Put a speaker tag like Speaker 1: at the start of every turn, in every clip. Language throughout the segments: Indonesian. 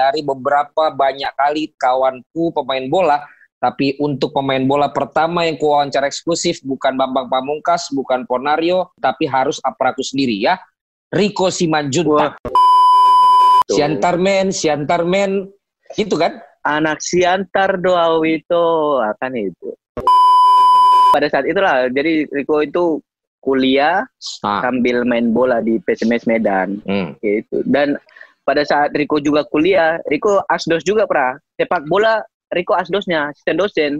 Speaker 1: Dari beberapa banyak kali kawanku pemain bola, tapi untuk pemain bola pertama yang kuwawancara eksklusif bukan Bambang Pamungkas, bukan Ponario, tapi harus aparaku sendiri ya. Rico Simanjuntak. Siantarmen, Siantarmen, gitu kan?
Speaker 2: Anak Siantar doa itu akan itu. Pada saat itulah, jadi Rico itu kuliah
Speaker 1: Ah.
Speaker 2: sambil main bola di PSMS Medan
Speaker 1: Hmm.
Speaker 2: gitu. Dan pada saat Rico juga kuliah, Rico asdos juga pra. Sepak bola Rico asdosnya, asisten dosen.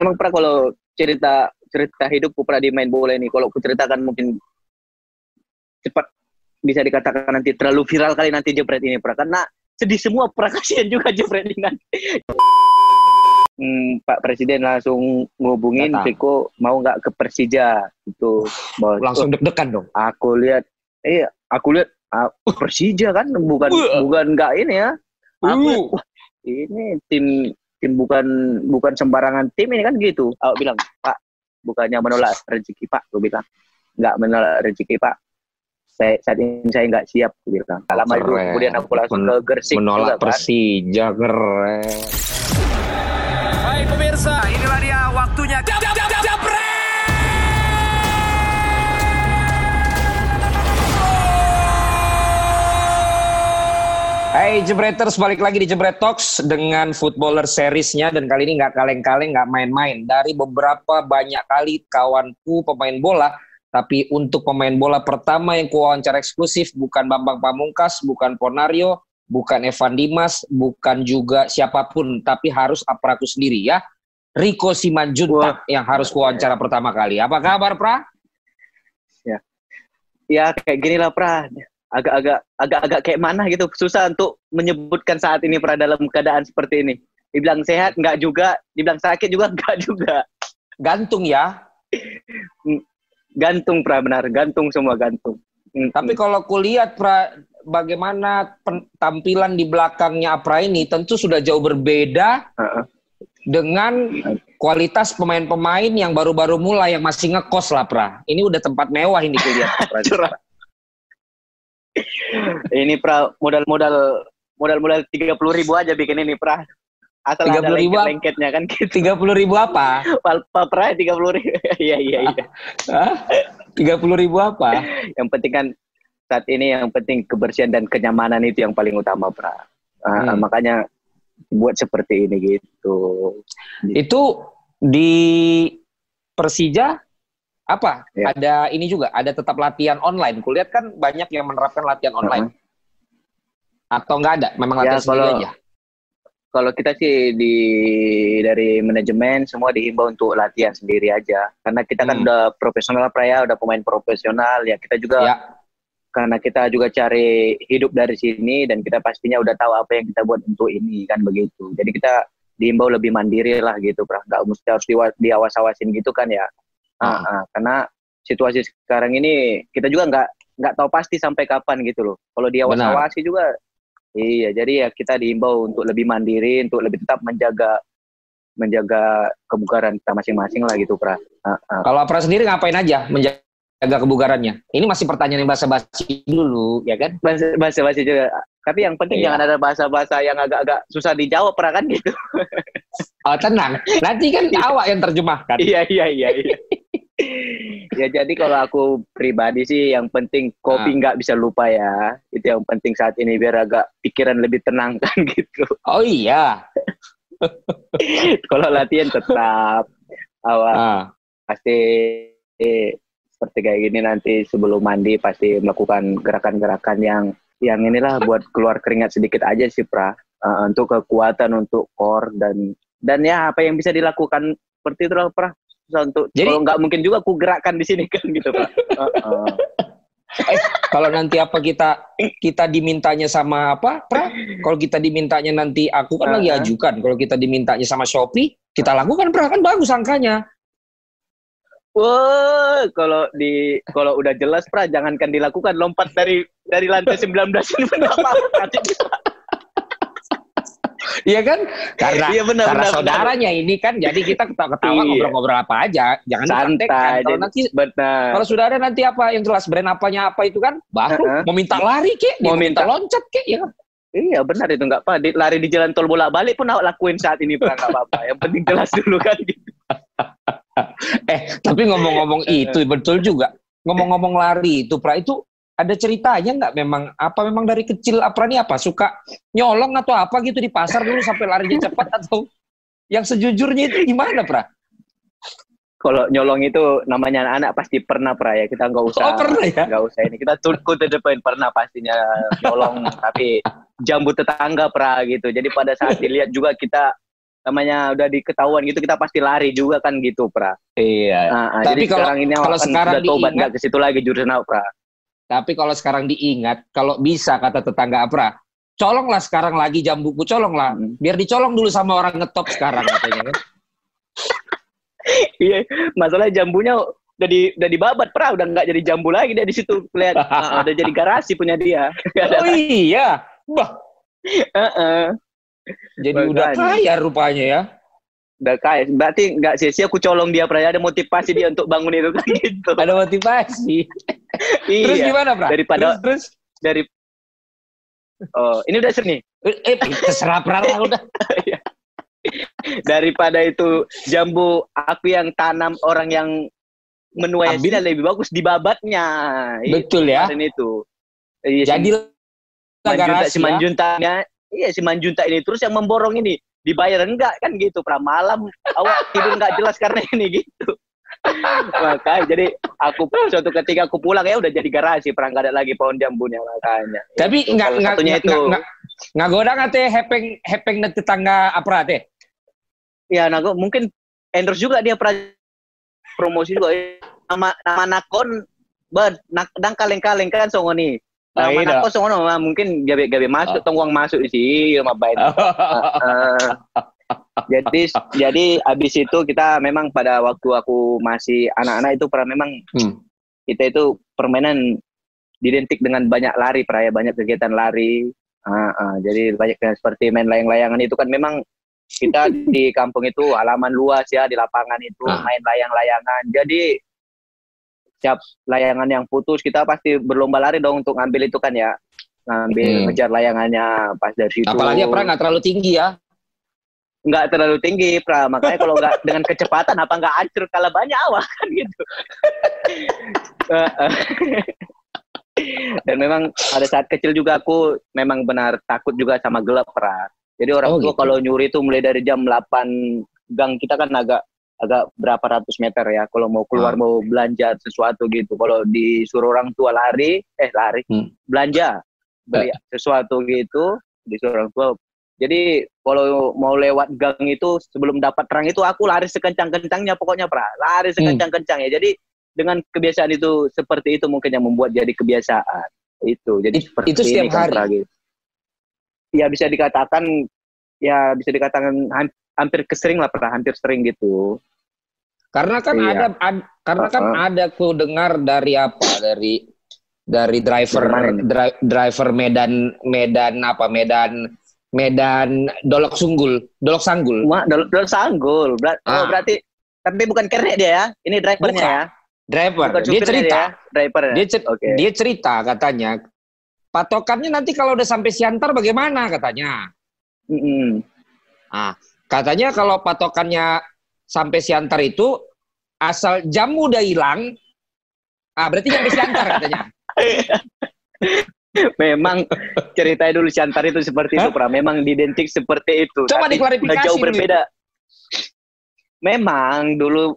Speaker 2: Emang pra kalau cerita cerita hidupku pra di main bola ini, kalau aku ceritakan mungkin cepat bisa dikatakan nanti terlalu viral kali nanti jepret ini pra karena sedih semua pra kasihan juga jepret ini nanti. Hmm, Pak Presiden langsung ngubungin
Speaker 1: Datang.
Speaker 2: Rico mau nggak ke Persija itu
Speaker 1: Langsung deg-degan dong.
Speaker 2: aku lihat iya aku lihat ah, Persija kan bukan
Speaker 1: Wah.
Speaker 2: bukan nggak ini ya aku
Speaker 1: Uh.
Speaker 2: wah, ini tim tim bukan bukan sembarangan tim ini kan gitu aku bilang pak bukannya menolak rezeki pak aku bilang nggak menolak rezeki pak saya saat ini saya nggak siap aku bilang Tak lama itu kemudian aku langsung
Speaker 1: Men-
Speaker 2: ke Gersik
Speaker 1: Menolak
Speaker 2: juga, kan.
Speaker 1: Persija, keren.
Speaker 3: Baik pemirsa, inilah
Speaker 1: Hai Jebreters, balik lagi di Jebret Talks dengan footballer seriesnya dan kali ini nggak kaleng-kaleng, nggak main-main. Dari beberapa banyak kali kawanku pemain bola, tapi untuk pemain bola pertama yang kuwawancara eksklusif bukan Bambang Pamungkas, bukan Ponario, bukan Evan Dimas, bukan juga siapa pun, tapi harus aparaku sendiri ya. Rico Simanjuntak yang harus kuwawancara pertama kali. Apa kabar, Pra?
Speaker 2: ya kayak gini lah pra agak-agak agak-agak kayak mana gitu susah untuk menyebutkan saat ini pra dalam keadaan seperti ini dibilang sehat nggak juga dibilang sakit juga nggak juga
Speaker 1: Gantung ya.
Speaker 2: gantung pra benar gantung semua gantung Mm,
Speaker 1: Tapi kalau kulihat pra bagaimana pen- tampilan di belakangnya Apra ini tentu sudah jauh berbeda
Speaker 2: Heeh.
Speaker 1: dengan kualitas pemain-pemain yang baru-baru mulai yang masih ngekos lah Pra. Ini udah tempat mewah ini kulihat Pra.
Speaker 2: Ini pra modal-modal modal-modal tiga puluh ribu aja bikin ini pra asal
Speaker 1: 30.000
Speaker 2: ada
Speaker 1: apa?
Speaker 2: lengket-lengketnya kan gitu
Speaker 1: Tiga puluh ribu apa?
Speaker 2: palpa pra tiga puluh ribu iya iya iya
Speaker 1: Tiga puluh ribu apa?
Speaker 2: yang penting kan saat ini yang penting kebersihan dan kenyamanan itu yang paling utama pra Ah,
Speaker 1: Hmm.
Speaker 2: makanya buat seperti ini gitu
Speaker 1: Itu di Persija apa?
Speaker 2: Ya.
Speaker 1: Ada ini juga, ada tetap latihan online. Kulihat kan banyak yang menerapkan latihan online. Atau enggak ada? Memang
Speaker 2: Ya,
Speaker 1: latihan sendiri
Speaker 2: kalau-
Speaker 1: aja.
Speaker 2: kalau kita sih di dari manajemen semua dihimbau untuk latihan sendiri aja karena kita kan
Speaker 1: Hmm.
Speaker 2: udah profesional pra ya udah pemain profesional ya kita juga
Speaker 1: Ya.
Speaker 2: karena kita juga cari hidup dari sini dan kita pastinya udah tahu apa yang kita buat untuk ini kan begitu jadi kita dihimbau lebih mandiri lah gitu pra nggak mesti harus diawas-awasin gitu kan ya
Speaker 1: Ah,
Speaker 2: ah. karena situasi sekarang ini kita juga nggak nggak tahu pasti sampai kapan gitu loh kalau diawas-awasi juga iya jadi ya kita dihimbau untuk lebih mandiri untuk lebih tetap menjaga menjaga kebugaran kita masing-masing lah gitu pra Ah, ah.
Speaker 1: Kalau Apra sendiri ngapain aja menjaga kebugarannya? Ini masih pertanyaan yang basa-basi dulu, ya kan?
Speaker 2: bahasa juga tapi yang penting
Speaker 1: Iya.
Speaker 2: jangan ada bahasa-bahasa yang agak-agak susah dijawab pernah kan gitu
Speaker 1: Oh, tenang. Nanti kan awak yang terjemahkan.
Speaker 2: iya iya iya iya ya jadi kalau aku pribadi sih yang penting kopi
Speaker 1: Ah.
Speaker 2: nggak bisa lupa ya. Itu yang penting saat ini biar agak pikiran lebih tenang kan gitu.
Speaker 1: Oh iya.
Speaker 2: kalau latihan tetap awal
Speaker 1: Ah,
Speaker 2: pasti eh, seperti kayak gini nanti sebelum mandi pasti melakukan gerakan-gerakan yang yang inilah buat keluar keringat sedikit aja sih pra. Eh, untuk kekuatan untuk core dan dan ya apa yang bisa dilakukan seperti itu lah pra Susah untuk
Speaker 1: Jadi-
Speaker 2: kalau nggak mungkin juga aku gerakkan di sini kan gitu Heeh.
Speaker 1: eh, kalau nanti apa kita kita dimintanya sama apa, Pra? Kalau kita dimintanya nanti aku kan lagi
Speaker 2: Ah.
Speaker 1: ajukan. Kalau kita dimintanya sama Shopee, kita lakukan, Pra. Kan bagus angkanya.
Speaker 2: Wah, kalau di kalau udah jelas pra jangankan dilakukan lompat dari dari lantai 19 ini berapa
Speaker 1: Iya kan? Karena
Speaker 2: Iya, benar,
Speaker 1: karena
Speaker 2: benar,
Speaker 1: saudaranya ini kan jadi kita ketawa-ketawa
Speaker 2: Iya.
Speaker 1: ngobrol-ngobrol apa aja. Jangan
Speaker 2: santai
Speaker 1: Kalau nanti
Speaker 2: benar
Speaker 1: kalau saudara nanti apa yang jelas brand apanya apa itu kan baru
Speaker 2: Heeh.
Speaker 1: mau minta lari kek,
Speaker 2: Mau
Speaker 1: minta loncat kek ya kan.
Speaker 2: Iya benar itu nggak apa. Di- Lari di jalan tol bolak balik pun awak lakuin saat ini pra nggak apa-apa. Yang penting jelas dulu kan gitu.
Speaker 1: Eh, tapi ngomong-ngomong itu betul juga. Ngomong-ngomong lari itu, Pra, itu ada ceritanya nggak memang apa memang dari kecil Apra ini apa suka nyolong atau apa gitu di pasar dulu sampai larinya cepat atau yang sejujurnya itu gimana, Pra?
Speaker 2: Kalau nyolong itu namanya anak-anak pasti pernah pra ya. Kita nggak usah
Speaker 1: Oh, pernah ya?
Speaker 2: nggak usah ini. Kita turku to the point pernah pastinya nyolong tapi jambu tetangga pra gitu. Jadi pada saat dilihat juga kita namanya udah diketahuan gitu kita pasti lari juga kan gitu pra.
Speaker 1: Iya.
Speaker 2: Nah, ah,
Speaker 1: Tapi
Speaker 2: jadi
Speaker 1: kalau-
Speaker 2: sekarang ini
Speaker 1: kalau
Speaker 2: kan
Speaker 1: sekarang
Speaker 2: udah tobat nggak ke situ lagi jurusan awak pra.
Speaker 1: Tapi kalau sekarang diingat, kalau bisa kata tetangga Apra, colonglah sekarang lagi jambuku, colonglah.
Speaker 2: Hmm.
Speaker 1: Biar dicolong dulu sama orang ngetop sekarang katanya kan.
Speaker 2: Iya, masalah jambunya udah di udah dibabat pra udah nggak jadi jambu lagi dia di situ lihat Ah, udah jadi garasi punya dia.
Speaker 1: Oh iya. Bah, jadi udah kaya rupanya ya.
Speaker 2: Udah kaya. Berarti nggak sia-sia aku colong dia pra. Ya ada motivasi dia untuk bangun itu kan gitu.
Speaker 1: Ada motivasi.
Speaker 2: iya.
Speaker 1: Terus gimana, Pra?
Speaker 2: Daripada-
Speaker 1: terus, terus?
Speaker 2: dari oh ini udah ser nih?
Speaker 1: Eh terserah Pra. Lah udah.
Speaker 2: daripada itu jambu aku yang tanam orang yang menuai hasilnya lebih bagus di babatnya
Speaker 1: Betul ya.
Speaker 2: Kemarin itu. Iya,
Speaker 1: Jadi
Speaker 2: si Manjunta, si
Speaker 1: ya.
Speaker 2: Manjuntanya iya si Manjunta ini terus yang memborong ini dibayar enggak kan gitu pra malam. Awak tidur nggak jelas karena ini gitu. Makanya jadi aku suatu ketika aku pulang ya udah jadi garasi pra nggak ada lagi pohon jambunya makanya.
Speaker 1: Tapi
Speaker 2: Itu
Speaker 1: nggak nggak
Speaker 2: satunya itu.
Speaker 1: nggak goda nggak teh? Hepeng hepeng net tetangga apa teh?
Speaker 2: ya gua- mungkin endorse juga dia pra promosi juga. Nama nama nakon ber nak dang kaleng kaleng kan songo nih
Speaker 1: Ah, iya.
Speaker 2: nakon songo mah mungkin gabe gabe masuk
Speaker 1: Ah.
Speaker 2: tongguang masuk sih mah baik. Eh, jadi jadi abis itu kita memang pada waktu aku masih anak-anak itu pernah memang
Speaker 1: Hmm.
Speaker 2: kita itu permainan identik dengan banyak lari peraya banyak kegiatan lari. Ah, ah, jadi banyak seperti main layang-layangan itu kan memang kita di kampung itu halaman luas ya di lapangan itu main layang-layangan. Jadi setiap layangan yang putus kita pasti berlomba lari dong untuk ngambil itu kan ya ngambil
Speaker 1: Hmm.
Speaker 2: ngejar layangannya pas dari situ
Speaker 1: Apalagi apa nggak terlalu tinggi ya.
Speaker 2: nggak terlalu tinggi pra makanya kalau nggak dengan kecepatan apa nggak hancur kalah banyak awak kan gitu dan memang pada saat kecil juga aku memang benar takut juga sama gelap pra jadi orang
Speaker 1: Oh,
Speaker 2: tua
Speaker 1: gitu.
Speaker 2: kalau nyuri itu mulai dari jam 8 gang kita kan agak agak berapa ratus meter ya kalau mau keluar
Speaker 1: Ah.
Speaker 2: mau belanja sesuatu gitu kalau disuruh orang tua lari eh lari
Speaker 1: Hmm.
Speaker 2: belanja beli sesuatu gitu disuruh orang tua jadi kalau mau lewat gang itu sebelum dapat terang itu aku lari sekencang-kencangnya pokoknya pra lari sekencang-kencangnya jadi dengan kebiasaan itu seperti itu mungkin yang membuat jadi kebiasaan itu jadi
Speaker 1: It-
Speaker 2: seperti
Speaker 1: itu setiap
Speaker 2: ini kan,
Speaker 1: hari?
Speaker 2: Pra, gitu. ya bisa dikatakan ya bisa dikatakan ham- hampir kesering lah pernah hampir sering gitu
Speaker 1: Karena kan
Speaker 2: Iya.
Speaker 1: ada ad- karena kan
Speaker 2: Uh-uh.
Speaker 1: ada ku dengar dari apa dari dari driver dri- driver Medan Medan apa Medan Medan Dolok Sunggul Dolok Sanggul
Speaker 2: Wah, dol, dol sanggul. Ber-
Speaker 1: Ah.
Speaker 2: Oh, berarti tapi bukan kernet dia ya. Ini drivernya
Speaker 1: Bukan.
Speaker 2: ya.
Speaker 1: driver
Speaker 2: Bukan
Speaker 1: dia cerita
Speaker 2: ya, driver.
Speaker 1: dia cer-
Speaker 2: Oke.
Speaker 1: dia cerita katanya patokannya nanti kalau udah sampai Siantar bagaimana katanya
Speaker 2: Mm-mm.
Speaker 1: katanya kalau patokannya sampai Siantar itu asal jam udah hilang ah berarti sampai Siantar katanya
Speaker 2: Memang ceritanya dulu Siantar itu seperti itu? Pra. Memang identik seperti itu.
Speaker 1: Coba
Speaker 2: Tapi
Speaker 1: diklarifikasi
Speaker 2: jauh
Speaker 1: dulu.
Speaker 2: berbeda. Memang dulu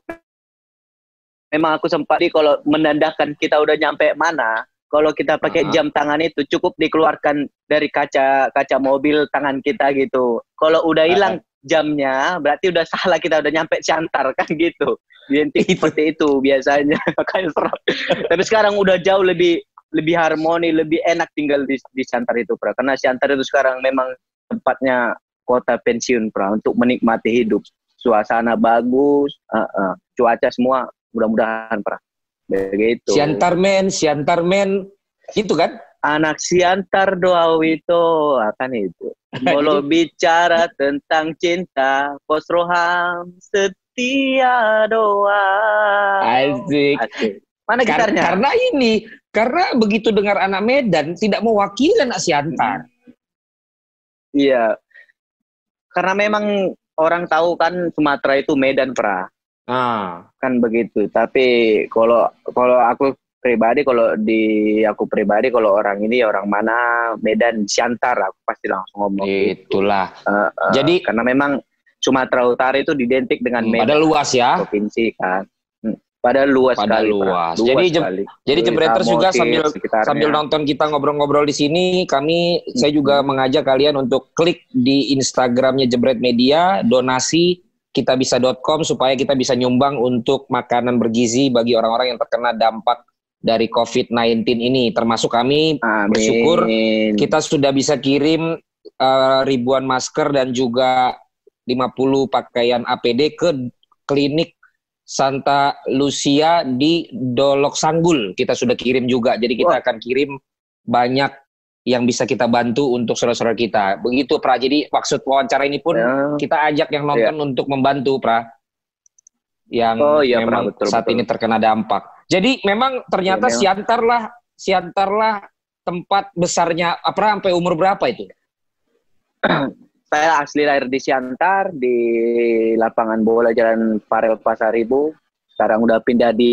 Speaker 2: memang aku sempat di kalau menandakan kita udah nyampe mana, kalau kita pakai jam tangan itu cukup dikeluarkan dari kaca kaca mobil tangan kita gitu. Kalau udah hilang jamnya, berarti udah salah kita udah nyampe Siantar kan gitu. Identik
Speaker 1: Itu.
Speaker 2: seperti itu biasanya. Makanya. Tapi sekarang udah jauh lebih lebih harmoni, lebih enak tinggal di, di Siantar itu, Pra. Karena Siantar itu sekarang memang tempatnya kota pensiun, Pra, untuk menikmati hidup. Suasana bagus, uh, uh, cuaca semua mudah-mudahan, Pra. Begitu.
Speaker 1: Siantar men Siantar men itu kan
Speaker 2: Anak Siantar doa itu akan itu. Kalau bicara tentang cinta, pos roham setia doa.
Speaker 1: Asik.
Speaker 2: Asik. Mana
Speaker 1: Kar-
Speaker 2: gitarnya?
Speaker 1: karena ini karena begitu dengar anak Medan tidak mewakili anak Siantar
Speaker 2: Iya. Karena memang orang tahu kan Sumatera itu Medan pra
Speaker 1: Ah,
Speaker 2: kan begitu. Tapi kalau kalau aku pribadi kalau di aku pribadi kalau orang ini orang mana Medan Siantar aku pasti langsung ngomong gitu.
Speaker 1: itulah.
Speaker 2: Eh, eh,
Speaker 1: Jadi
Speaker 2: karena memang Sumatera Utara itu identik dengan Medan
Speaker 1: pada luas ya.
Speaker 2: provinsi kan. Hmm, Pada luas
Speaker 1: Pada
Speaker 2: sekali. Pra.
Speaker 1: luas. Jadi
Speaker 2: sekali.
Speaker 1: Jadi
Speaker 2: Dari
Speaker 1: Jebreters juga sambil
Speaker 2: sekitarnya.
Speaker 1: sambil nonton kita ngobrol-ngobrol di sini, kami saya juga mengajak kalian untuk klik di Instagramnya Jebret Media, donasi kitabisa.com supaya kita bisa nyumbang untuk makanan bergizi bagi orang-orang yang terkena dampak dari COVID-19 ini. Termasuk kami
Speaker 2: Amin.
Speaker 1: bersyukur kita sudah bisa kirim eh, ribuan masker dan juga 50 pakaian APD ke klinik Santa Lucia di Dolok Sanggul. Kita sudah kirim juga. Jadi kita
Speaker 2: Wah.
Speaker 1: akan kirim banyak yang bisa kita bantu untuk saudara-saudara kita. Begitu Pra. Jadi maksud wawancara ini pun
Speaker 2: Ya.
Speaker 1: kita ajak yang nonton untuk membantu Pra. Yang
Speaker 2: Oh, iya, Pra.
Speaker 1: memang
Speaker 2: Betul,
Speaker 1: saat
Speaker 2: betul.
Speaker 1: ini terkena dampak. Jadi memang ternyata
Speaker 2: memang.
Speaker 1: Siantar lah, Siantar lah tempat besarnya apa sampai umur berapa itu?
Speaker 2: Saya asli lahir di Siantar di lapangan bola Jalan Farel Pasaribu. Sekarang udah pindah di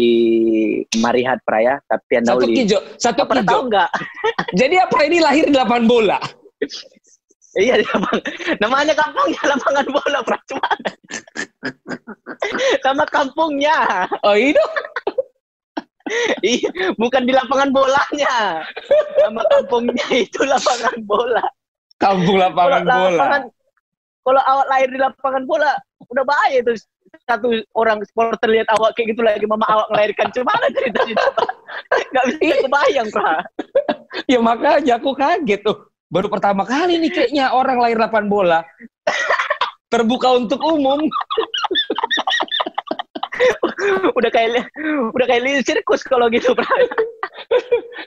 Speaker 2: Marihat Praya, tapi
Speaker 1: Satu
Speaker 2: Andauli.
Speaker 1: kijo, satu
Speaker 2: tahu
Speaker 1: kijo.
Speaker 2: nggak?
Speaker 1: Jadi apa ini lahir di lapangan bola?
Speaker 2: Iya, di lapang- namanya kampungnya lapangan bola, Pra. Cuma Nama kampungnya.
Speaker 1: Oh itu
Speaker 2: Iya, bukan di lapangan bolanya. Nama kampungnya itu lapangan bola.
Speaker 1: kampung lapangan
Speaker 2: Kalau
Speaker 1: bola.
Speaker 2: lapangan- Kalau awak lahir di lapangan bola, udah bahaya tuh. Satu orang supporter lihat awak kayak gitu lagi, mama awak melahirkan. Cuma ceritanya? Gak bisa kebayang, Pra.
Speaker 1: Ya makanya aku kaget tuh. Baru pertama kali nih kayaknya orang lahir lapangan bola. Terbuka untuk umum.
Speaker 2: Udah kayak udah kayak li- sirkus kalau gitu, Pra.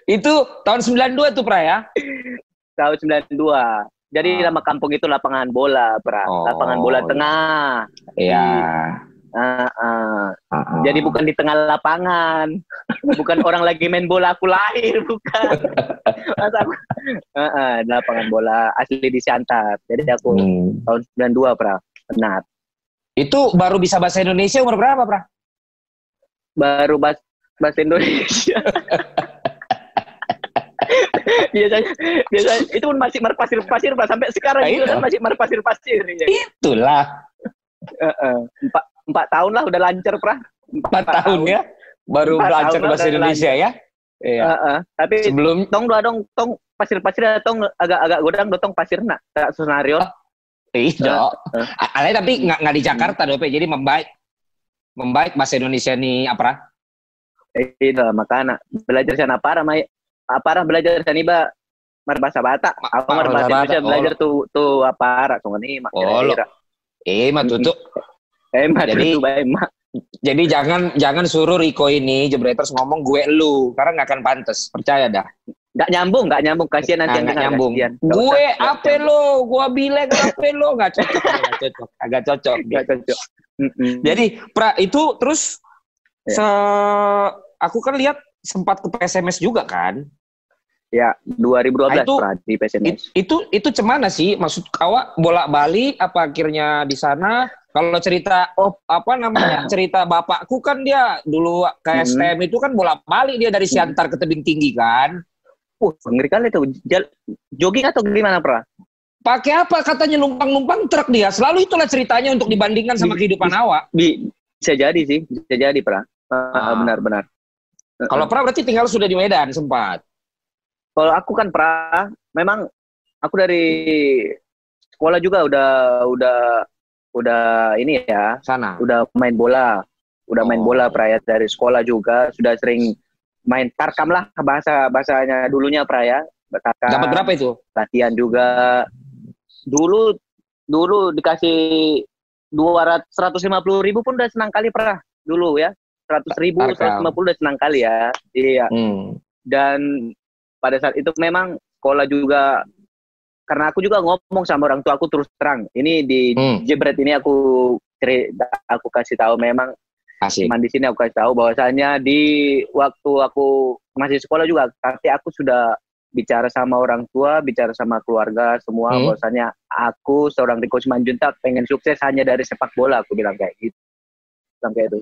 Speaker 1: Itu tahun 92 tuh Pra ya?
Speaker 2: Tahun 92. Jadi
Speaker 1: Ah.
Speaker 2: nama kampung itu lapangan bola, Pra.
Speaker 1: Oh,
Speaker 2: lapangan bola
Speaker 1: iya.
Speaker 2: tengah.
Speaker 1: Iya.
Speaker 2: Ah, ah.
Speaker 1: Ah,
Speaker 2: Jadi bukan di tengah lapangan. Bukan orang lagi main bola aku lahir, bukan. Masa aku, ah, di lapangan bola asli di Siantar. Jadi aku
Speaker 1: Hmm.
Speaker 2: tahun 92, Pra. Benar.
Speaker 1: Itu baru bisa bahasa Indonesia umur berapa, Pra?
Speaker 2: Baru bahas bahasa Indonesia. biasanya biasanya itu pun masih marpasir-pasir Pak sampai sekarang
Speaker 1: Ah,
Speaker 2: itu
Speaker 1: iya.
Speaker 2: kan masih marpasir-pasir ya.
Speaker 1: Itulah.
Speaker 2: Empat empat tahun lah udah lancar pra
Speaker 1: Empat tahun ya. Baru
Speaker 2: Empat tahun
Speaker 1: bahasa Indonesia ya. Iya.
Speaker 2: Heeh. tapi
Speaker 1: Sebelum
Speaker 2: tong dua dong tong pasir-pasir tong agak agak godang dong pasir nak tak senario
Speaker 1: Iya.
Speaker 2: Eh,
Speaker 1: Alay tapi nggak nggak di Jakarta dope. Jadi membaik membaik bahasa Indonesia nih apa?
Speaker 2: itu makanya belajar sana apa mai apa belajar sana iba marbasa bata
Speaker 1: Ma-
Speaker 2: aku
Speaker 1: Marbasa
Speaker 2: marbasa
Speaker 1: Bata,
Speaker 2: Indonesia belajar tuh tuh apa tunggu nih mak
Speaker 1: Oh. Eh, mah tutup.
Speaker 2: eh mak
Speaker 1: Jadi-
Speaker 2: baik mak
Speaker 1: Jadi jangan jangan suruh Riko ini Jebreters ngomong gue lu karena nggak akan pantas. Percaya dah.
Speaker 2: Nggak nyambung nggak nyambung kasihan nanti
Speaker 1: Nah,
Speaker 2: yang
Speaker 1: nggak
Speaker 2: dengar,
Speaker 1: nyambung.
Speaker 2: kasihan.
Speaker 1: Gue apa lo? Gue bilang apa lo? Nggak cocok, nggak cocok, agak cocok.
Speaker 2: nggak cocok.
Speaker 1: Jadi pra itu terus
Speaker 2: Ya.
Speaker 1: se aku kan lihat sempat ke PSMS juga kan.
Speaker 2: ya 2012
Speaker 1: Nah, itu-
Speaker 2: pra, di PSMS
Speaker 1: It- itu itu cemana sih? Maksud awak bolak balik apa akhirnya di sana? Kalau cerita
Speaker 2: Oh.
Speaker 1: apa namanya cerita bapakku kan dia dulu ke
Speaker 2: Hmm.
Speaker 1: STM itu kan bolak balik dia dari Siantar ke tebing tinggi kan.
Speaker 2: Uh ngeri kali Jal- jogging atau gimana pra
Speaker 1: Pakai apa katanya numpang-numpang truk dia. Selalu itulah ceritanya untuk dibandingkan sama kehidupan awak.
Speaker 2: Bi- bisa jadi sih bisa jadi pra
Speaker 1: Ah.
Speaker 2: benar-benar
Speaker 1: Kalau pra berarti tinggal sudah di Medan sempat.
Speaker 2: Kalau aku kan pra, memang aku dari sekolah juga udah udah udah ini ya,
Speaker 1: Sana.
Speaker 2: udah main bola, udah main
Speaker 1: Oh.
Speaker 2: bola pra ya dari sekolah juga sudah sering main tarkam lah bahasa bahasanya dulunya pra ya. Tarkam,
Speaker 1: Dapat berapa itu?
Speaker 2: latihan juga. Dulu dulu dikasih dua ratus seratus lima puluh ribu pun udah senang kali pra dulu ya. Seratus ribu, seratus lima puluh udah senang kali ya. Iya
Speaker 1: Hmm.
Speaker 2: dan pada saat itu memang sekolah juga karena aku juga ngomong sama orang tua aku terus terang ini di
Speaker 1: Hmm.
Speaker 2: jebret ini aku cerita aku kasih tahu memang
Speaker 1: Asik.
Speaker 2: cuman di sini aku kasih tahu bahwasanya di waktu aku masih sekolah juga tapi aku sudah bicara sama orang tua, bicara sama keluarga semua
Speaker 1: Hmm.
Speaker 2: bahwasanya aku seorang Riko Simanjuntak pengen sukses hanya dari sepak bola aku bilang kayak gitu. Bilang kayak itu.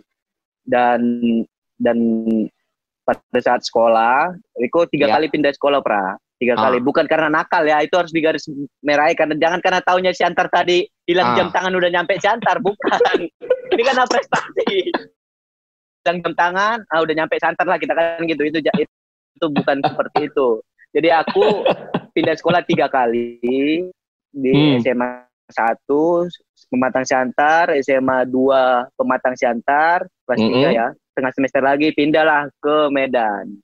Speaker 2: Dan dan pada saat sekolah, Riko tiga
Speaker 1: Ya.
Speaker 2: kali pindah sekolah pra, tiga
Speaker 1: Ah.
Speaker 2: kali. Bukan karena nakal ya, itu harus digaris merahi karena jangan karena taunya si Antar tadi hilang
Speaker 1: Ah.
Speaker 2: jam tangan udah nyampe si Antar, bukan. Ini karena prestasi. Hilang jam tangan, ah udah nyampe si Antar lah kita kan gitu. Itu itu bukan seperti itu. Jadi aku pindah sekolah tiga kali di
Speaker 1: Hmm.
Speaker 2: SMA 1 Pematang Siantar, SMA 2 Pematang Siantar, kelas
Speaker 1: Mm-mm.
Speaker 2: 3 ya. Tengah semester lagi pindahlah ke Medan.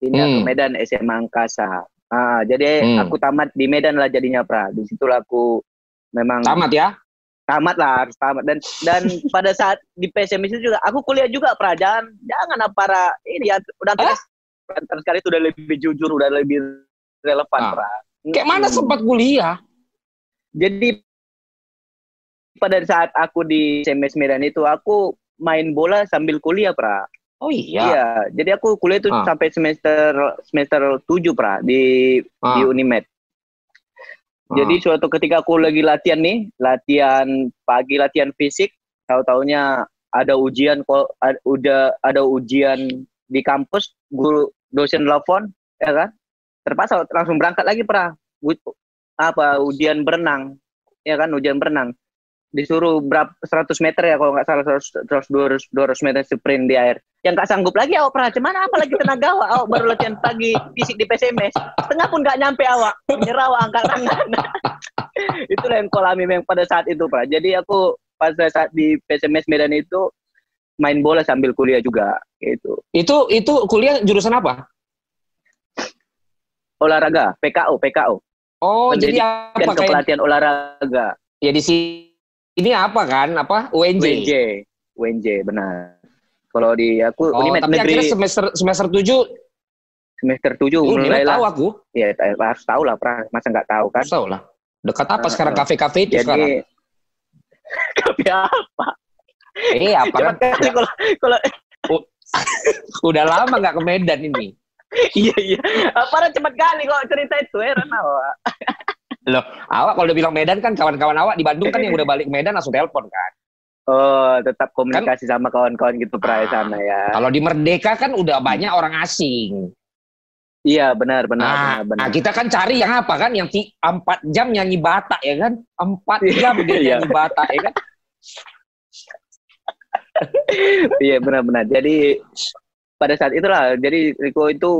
Speaker 2: Pindah ke
Speaker 1: Hmm.
Speaker 2: Medan SMA Angkasa. Ah, jadi
Speaker 1: Hmm.
Speaker 2: aku tamat di Medan lah jadinya pra. Di situlah aku memang
Speaker 1: Tamat ya?
Speaker 2: tamat lah harus tamat dan dan pada saat di PSM itu juga aku kuliah juga pra jangan jangan para ini ya udah
Speaker 1: Hah?
Speaker 2: antar sekali itu udah lebih jujur udah lebih relevan
Speaker 1: Ah.
Speaker 2: pra
Speaker 1: Kayak mana
Speaker 2: Hmm.
Speaker 1: sempat kuliah?
Speaker 2: jadi pada saat aku di SMS Medan itu aku main bola sambil kuliah pra
Speaker 1: Oh iya.
Speaker 2: iya jadi aku kuliah itu
Speaker 1: Ah.
Speaker 2: sampai semester semester 7 pra di
Speaker 1: Ah.
Speaker 2: di Unimed Jadi suatu ketika aku lagi latihan nih, latihan pagi latihan fisik, tahu-taunya ada ujian kok udah ada ujian di kampus, guru dosen telepon, ya kan? Terpaksa langsung berangkat lagi pra. Apa ujian berenang, ya kan ujian berenang. Disuruh berapa 100 meter ya kalau nggak salah 100 100 200 200 meter sprint di air. Yang nggak sanggup lagi awak pra, cuman apalagi tenaga awak, awak baru latihan pagi fisik di PSMS, setengah pun nggak nyampe awak, menyerah awak angkat tangan. Itulah yang kau alami memang pada saat itu, Pra. Jadi aku pada saat di PSMS Medan itu main bola sambil kuliah juga, gitu.
Speaker 1: Itu itu kuliah jurusan apa?
Speaker 2: Olahraga, PKO, PKO.
Speaker 1: Oh,
Speaker 2: Pendidikan
Speaker 1: jadi apa kayak
Speaker 2: kepelatihan olahraga,
Speaker 1: ya di sini ini apa kan? Apa? UNJ.
Speaker 2: UNJ, UNJ, benar. Kalau di aku
Speaker 1: Oh,
Speaker 2: Unimed
Speaker 1: tapi
Speaker 2: negeri
Speaker 1: akhirnya semester semester 7
Speaker 2: semester 7
Speaker 1: uh,
Speaker 2: mulai
Speaker 1: tahu
Speaker 2: lah.
Speaker 1: aku.
Speaker 2: Ya, harus tahu lah, Pra. Masa nggak tahu kan?
Speaker 1: Tahu lah. Dekat apa
Speaker 2: Ah,
Speaker 1: sekarang
Speaker 2: ah.
Speaker 1: kafe-kafe itu sekarang?
Speaker 2: Jadi Tapi apa?
Speaker 1: Eh, apa kan?
Speaker 2: Cepat kali kalau kalau
Speaker 1: Udah lama nggak ke Medan ini.
Speaker 2: iya iya. Apa cepat kali kok cerita itu heran awak.
Speaker 1: Loh, awak kalau udah bilang Medan kan kawan-kawan awak di Bandung kan yang udah balik Medan langsung telepon kan.
Speaker 2: Oh, tetap komunikasi sama kawan-kawan gitu pra
Speaker 1: Ah.
Speaker 2: sana ya.
Speaker 1: Kalau di Merdeka kan udah banyak orang asing.
Speaker 2: Iya, benar benar
Speaker 1: Nah,
Speaker 2: benar benar.
Speaker 1: nah, kita kan cari yang apa kan? Yang ti- empat jam nyanyi Batak ya kan? Empat jam dia
Speaker 2: Iya.
Speaker 1: nyanyi Batak ya kan?
Speaker 2: Iya, benar benar. Jadi pada saat itulah jadi Riko itu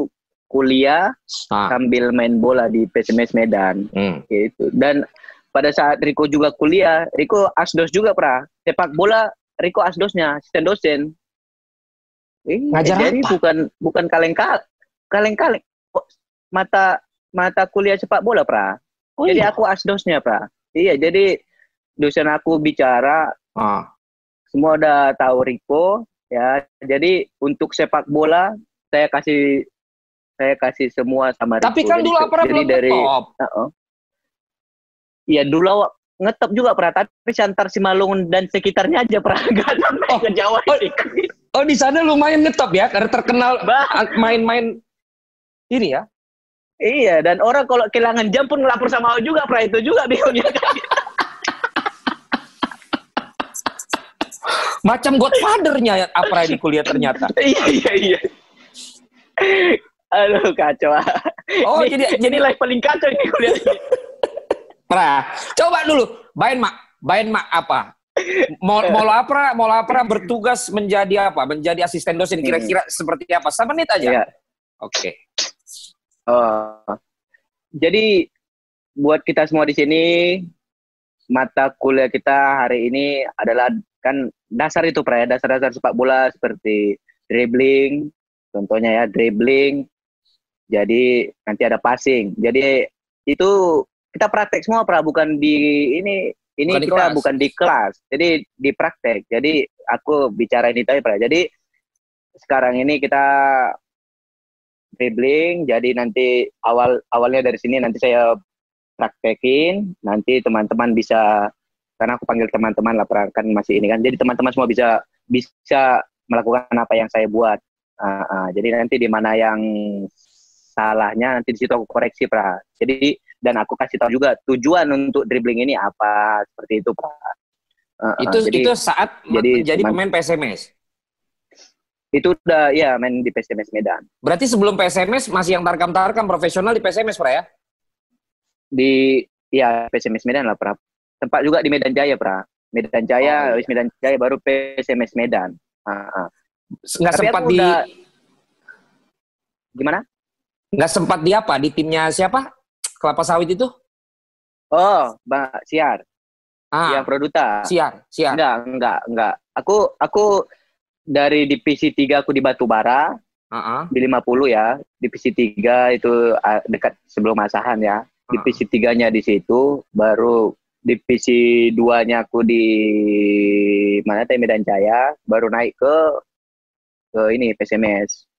Speaker 2: kuliah
Speaker 1: Ah.
Speaker 2: sambil main bola di PSMS Medan
Speaker 1: Hmm.
Speaker 2: gitu. Dan pada saat Riko juga kuliah, Riko asdos juga pra. Sepak bola Riko asdosnya, asisten dosen. Eh,
Speaker 1: Ngajar
Speaker 2: jadi
Speaker 1: apa?
Speaker 2: bukan bukan kaleng-kaleng. Kaleng-kaleng. Oh, Mata mata kuliah sepak bola, Pra.
Speaker 1: Oh,
Speaker 2: jadi
Speaker 1: iya.
Speaker 2: aku asdosnya, Pra. Iya, jadi dosen aku bicara,
Speaker 1: Ah.
Speaker 2: semua udah tahu Riko, ya. Jadi untuk sepak bola saya kasih saya kasih semua sama
Speaker 1: Tapi kan dulu apa
Speaker 2: jadi
Speaker 1: belum
Speaker 2: dari. Heeh. Iya dulu ngetop juga pernah tapi Siantar Simalungun dan sekitarnya aja pernah sampai
Speaker 1: Oh.
Speaker 2: ke Jawa
Speaker 1: Oh. Oh di sana lumayan ngetop ya karena terkenal main-main ini ya.
Speaker 2: iya dan orang kalau kehilangan jam pun ngelapor sama awak juga pernah itu juga bingungnya kan.
Speaker 1: Macam godfather-nya apa di kuliah ternyata.
Speaker 2: iya iya iya. Aduh kacau.
Speaker 1: Oh
Speaker 2: Ini-
Speaker 1: jadi jadi
Speaker 2: live paling kacau ini kuliah.
Speaker 1: Pra, coba dulu Bain Mak, Bain Mak apa? Mau mau apa? Mau apa bertugas menjadi apa? Menjadi asisten dosen kira-kira seperti apa? Satu menit aja.
Speaker 2: Iya.
Speaker 1: Oke.
Speaker 2: Oh. Jadi buat kita semua di sini mata kuliah kita hari ini adalah kan dasar itu pra ya, dasar-dasar sepak bola seperti dribbling, contohnya ya dribbling. Jadi nanti ada passing. Jadi itu kita praktek semua pra bukan di ini ini
Speaker 1: Bukan di
Speaker 2: kita
Speaker 1: kelas.
Speaker 2: bukan di kelas. Jadi di praktek. Jadi aku bicara ini tadi pra. Jadi sekarang ini kita dribbling jadi nanti awal awalnya dari sini nanti saya praktekin nanti teman-teman bisa karena aku panggil teman-teman lah kan masih ini kan jadi teman-teman semua bisa bisa melakukan apa yang saya buat Ah, ah. jadi nanti di mana yang salahnya nanti di situ aku koreksi pra jadi dan aku kasih tahu juga tujuan untuk dribbling ini apa seperti itu pra Uh, uh,
Speaker 1: itu
Speaker 2: jadi
Speaker 1: itu saat
Speaker 2: jadi
Speaker 1: jadi pemain PSMS.
Speaker 2: itu udah ya main di PSMS Medan
Speaker 1: Berarti sebelum PSMS masih yang tarkam-tarkam profesional di PSMS, Pra ya?
Speaker 2: di ya PSMS Medan lah pra tempat juga di Medan Jaya pra Medan Jaya
Speaker 1: Oh, iya.
Speaker 2: Medan Jaya baru PSMS Medan Ah, ah.
Speaker 1: Nggak
Speaker 2: Tapi
Speaker 1: sempat di
Speaker 2: udah- gimana
Speaker 1: nggak sempat di apa? Di timnya siapa? Kelapa sawit itu?
Speaker 2: oh Mbak Siar.
Speaker 1: Ah,
Speaker 2: yang Produta.
Speaker 1: Siar, siar.
Speaker 2: enggak enggak enggak. Aku aku dari divisi 3 aku di Batubara.
Speaker 1: Ah.
Speaker 2: di 50 ya. Divisi 3 itu ah, dekat sebelum Asahan ya. Divisi tiganya di situ. Baru divisi 2-nya aku di mana teh Medan Jaya. Baru naik ke ke ini PSMS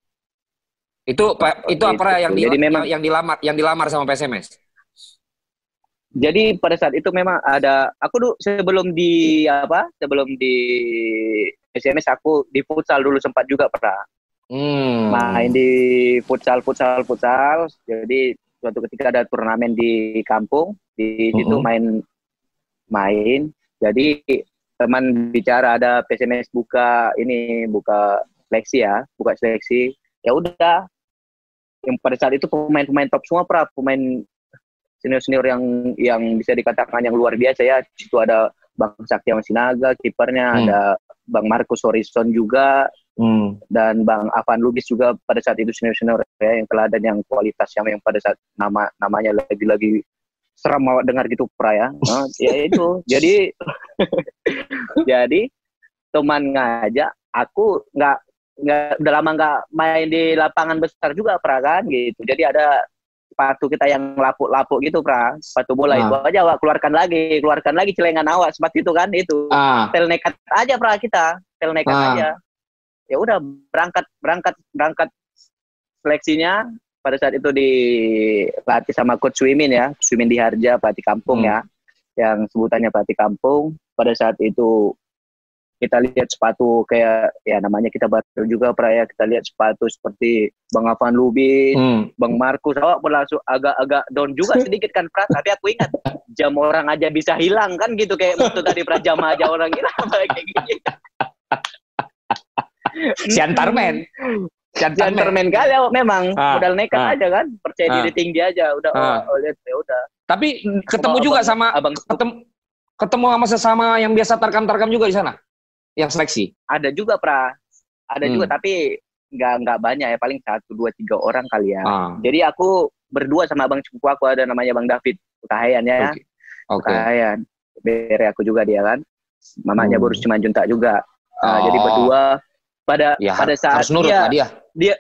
Speaker 1: Itu Pak, itu apa yang di,
Speaker 2: Jadi memang-
Speaker 1: yang, yang dilamar yang dilamar sama PSMS?
Speaker 2: jadi pada saat itu memang ada aku dulu sebelum di apa sebelum di PSMS aku di futsal dulu sempat juga pernah
Speaker 1: Hmm.
Speaker 2: main di futsal futsal futsal jadi suatu ketika ada turnamen di kampung di situ
Speaker 1: Mhm.
Speaker 2: main main jadi teman bicara ada PSMS buka ini buka seleksi ya buka seleksi ya udah yang pada saat itu pemain-pemain top semua pra. Pemain senior-senior yang yang bisa dikatakan yang luar biasa ya. Di situ ada Bang Saktiawan Sinaga kipernya.
Speaker 1: Hmm.
Speaker 2: ada Bang Marcus Horizon juga.
Speaker 1: Hmm.
Speaker 2: dan Bang Avan Lubis juga pada saat itu senior senior ya yang teladan yang kualitas yang, yang pada saat nama namanya lagi-lagi seram awak dengar gitu pra ya. Nah, ya itu. Jadi jadi teman ngajak aku nggak nggak udah lama nggak main di lapangan besar juga pra kan gitu. Jadi ada sepatu kita yang lapuk-lapuk gitu pra. Sepatu bola
Speaker 1: Ah.
Speaker 2: itu aja awak keluarkan lagi keluarkan lagi celengan awak seperti itu kan itu.
Speaker 1: Ah,
Speaker 2: tel nekat aja pra kita. Tel nekat
Speaker 1: Ah.
Speaker 2: aja. Ya udah berangkat berangkat berangkat seleksinya. Pada saat itu dilatih sama coach Swimin ya. Swimin di Harja pelatih kampung
Speaker 1: Hmm.
Speaker 2: ya. Yang sebutannya pelatih kampung. Pada saat itu kita lihat sepatu kayak ya namanya kita baru juga pra ya kita lihat sepatu seperti Bang Afan Lubis
Speaker 1: hmm.
Speaker 2: Bang Markus awak berlangsung agak-agak down juga sedikit kan Pras tapi aku ingat jam orang aja bisa hilang kan gitu kayak waktu tadi Pras jam aja orang hilang kayak gini
Speaker 1: Siantarmen. Siantarmen.
Speaker 2: Gentleman kali awak memang
Speaker 1: Ah,
Speaker 2: modal nekat
Speaker 1: ah.
Speaker 2: aja kan percaya
Speaker 1: Ah.
Speaker 2: diri tinggi aja udah
Speaker 1: Ah.
Speaker 2: oh, oh, lihat ya udah
Speaker 1: Tapi ketemu
Speaker 2: Abang-
Speaker 1: juga sama
Speaker 2: abang
Speaker 1: ketemu ketemu sama sesama yang biasa tarkam-tarkam juga di sana. Yang seleksi.
Speaker 2: ada juga pra ada
Speaker 1: Hmm.
Speaker 2: juga tapi nggak nggak banyak ya paling satu dua tiga orang kali ya
Speaker 1: Ah,
Speaker 2: jadi aku berdua sama abang sepupu aku ada namanya bang David Utahayan ya
Speaker 1: Oke. Oke.
Speaker 2: Utahayan bere aku juga dia kan mamanya
Speaker 1: Hmm.
Speaker 2: Boris Simanjuntak juga Nah,
Speaker 1: Oh.
Speaker 2: jadi berdua pada
Speaker 1: Ya,
Speaker 2: pada saat
Speaker 1: harus nurut
Speaker 2: dia,
Speaker 1: lah dia.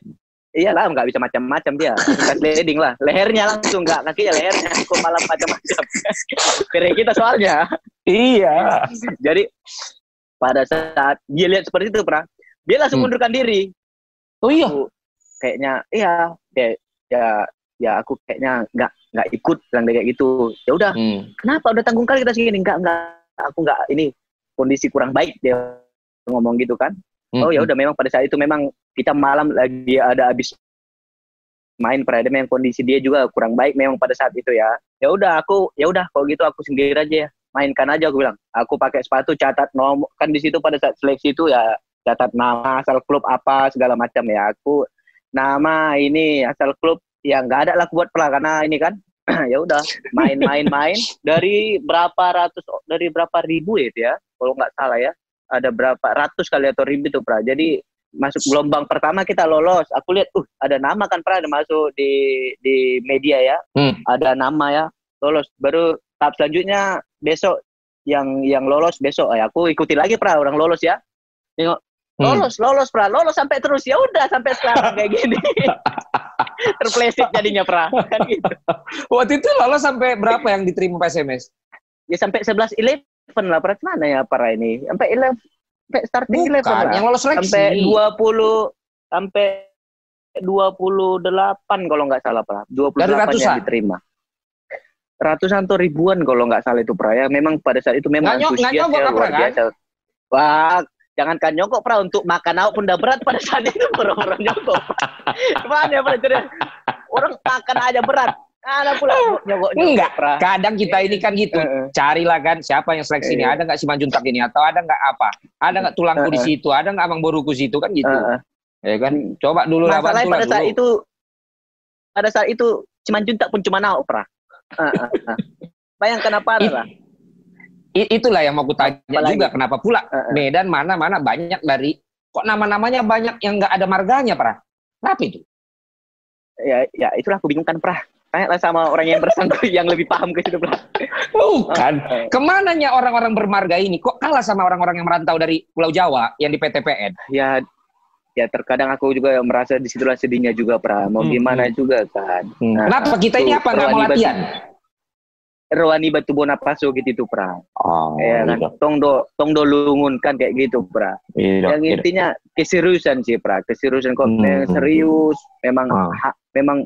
Speaker 2: iyalah nggak bisa macam-macam dia tingkat leading lah lehernya langsung nggak kakinya lehernya kok malah macam-macam bere kita soalnya
Speaker 1: Iya.
Speaker 2: jadi pada saat dia lihat seperti itu pra. Dia langsung
Speaker 1: Hmm.
Speaker 2: mundurkan diri.
Speaker 1: Oh iya.
Speaker 2: Aku kayaknya iya ya ya ya aku kayaknya nggak nggak ikut bilang kayak gitu. Ya udah.
Speaker 1: Hmm.
Speaker 2: kenapa udah tanggung kali kita segini? Nggak nggak aku nggak ini kondisi kurang baik dia ngomong gitu kan.
Speaker 1: Hmm.
Speaker 2: oh ya udah memang pada saat itu memang kita malam lagi ada habis main pada memang kondisi dia juga kurang baik memang pada saat itu ya. Ya udah aku ya udah kalau gitu aku sendiri aja ya mainkan aja aku bilang. Aku pakai sepatu catat nomor. Kan di situ pada saat seleksi itu ya catat nama asal klub apa segala macam ya. Aku nama ini asal klub ya nggak ada lah aku buat pelah. Karena ini kan ya udah main-main main. Dari berapa ratus dari berapa ribu itu ya kalau nggak salah ya ada berapa ratus kali atau ribu itu pra. Jadi masuk gelombang pertama kita lolos. Aku lihat uh ada nama kan pra ada masuk di di media ya.
Speaker 1: Hmm.
Speaker 2: ada nama ya lolos. Baru tahap selanjutnya besok yang yang lolos besok. Ya aku ikuti lagi pra. Orang lolos ya. Tengok
Speaker 1: Hmm.
Speaker 2: lolos lolos pra. Lolos sampai terus. Ya udah sampai sekarang. Kayak gini. Terpleset jadinya pra. Kan gitu.
Speaker 1: Waktu itu lolos sampai berapa yang diterima PSMS?
Speaker 2: ya sampai 11 11 lah pra. Mana ya para ini? Sampai 11 sampai starting 11
Speaker 1: Bukan,
Speaker 2: lah
Speaker 1: yang lolos seleksi.
Speaker 2: sampai 20 sampai 28 kalau nggak salah pra. 28
Speaker 1: Dari
Speaker 2: yang
Speaker 1: ratusan?
Speaker 2: diterima ratusan atau ribuan kalau nggak salah itu pra ya memang pada saat itu memang
Speaker 1: Nggak nyok- nggak
Speaker 2: antusias ya, luar
Speaker 1: kan?
Speaker 2: biasa wah jangankan nyokok pra untuk makan awak pun udah berat pada saat itu orang-orang nyokok. Gimana ya pra? Orang makan aja berat. Ada pula nyokok nyokok
Speaker 1: Enggak,
Speaker 2: pra.
Speaker 1: kadang kita ini kan gitu. Carilah kan siapa yang seleksi ini.
Speaker 2: Iya.
Speaker 1: Ada nggak si Manjuntak ini atau ada nggak apa? Ada nggak tulangku di situ? Ada nggak Abang Boruku situ kan gitu. Ya kan? Coba dulu lah
Speaker 2: Masalahnya pada saat
Speaker 1: dulu.
Speaker 2: itu pada saat itu Cimanjuntak pun cuma nauk pra. Bayangkan apa
Speaker 1: It-
Speaker 2: lah.
Speaker 1: Itulah yang mau kutanya
Speaker 2: Apalagi?
Speaker 1: juga kenapa pula
Speaker 2: Heeh.
Speaker 1: Medan mana-mana banyak dari kok nama-namanya banyak yang nggak ada marganya, Pra? Kenapa itu?
Speaker 2: Ya, ya itulah aku bingung kan pra. Tanya sama orang yang bersangkutan yang lebih paham ke situ pra.
Speaker 1: Bukan.
Speaker 2: Eh,
Speaker 1: Ke mananya orang-orang bermarga ini? Kok kalah sama orang-orang yang merantau dari Pulau Jawa yang di PTPN?
Speaker 2: ya ya terkadang aku juga merasa di situlah sedihnya juga pra. Mau
Speaker 1: Hmm,
Speaker 2: gimana juga kan. Nah,
Speaker 1: Kenapa kita ini apa nggak mau latihan?
Speaker 2: Rwani batu bona paso gitu itu pra.
Speaker 1: Oh,
Speaker 2: ya kan. Tong do tong do lungun kan kayak gitu pra.
Speaker 1: Iya,
Speaker 2: yang intinya keseriusan sih pra keseriusan kok
Speaker 1: Hmm.
Speaker 2: yang serius memang
Speaker 1: Ah.
Speaker 2: ha- memang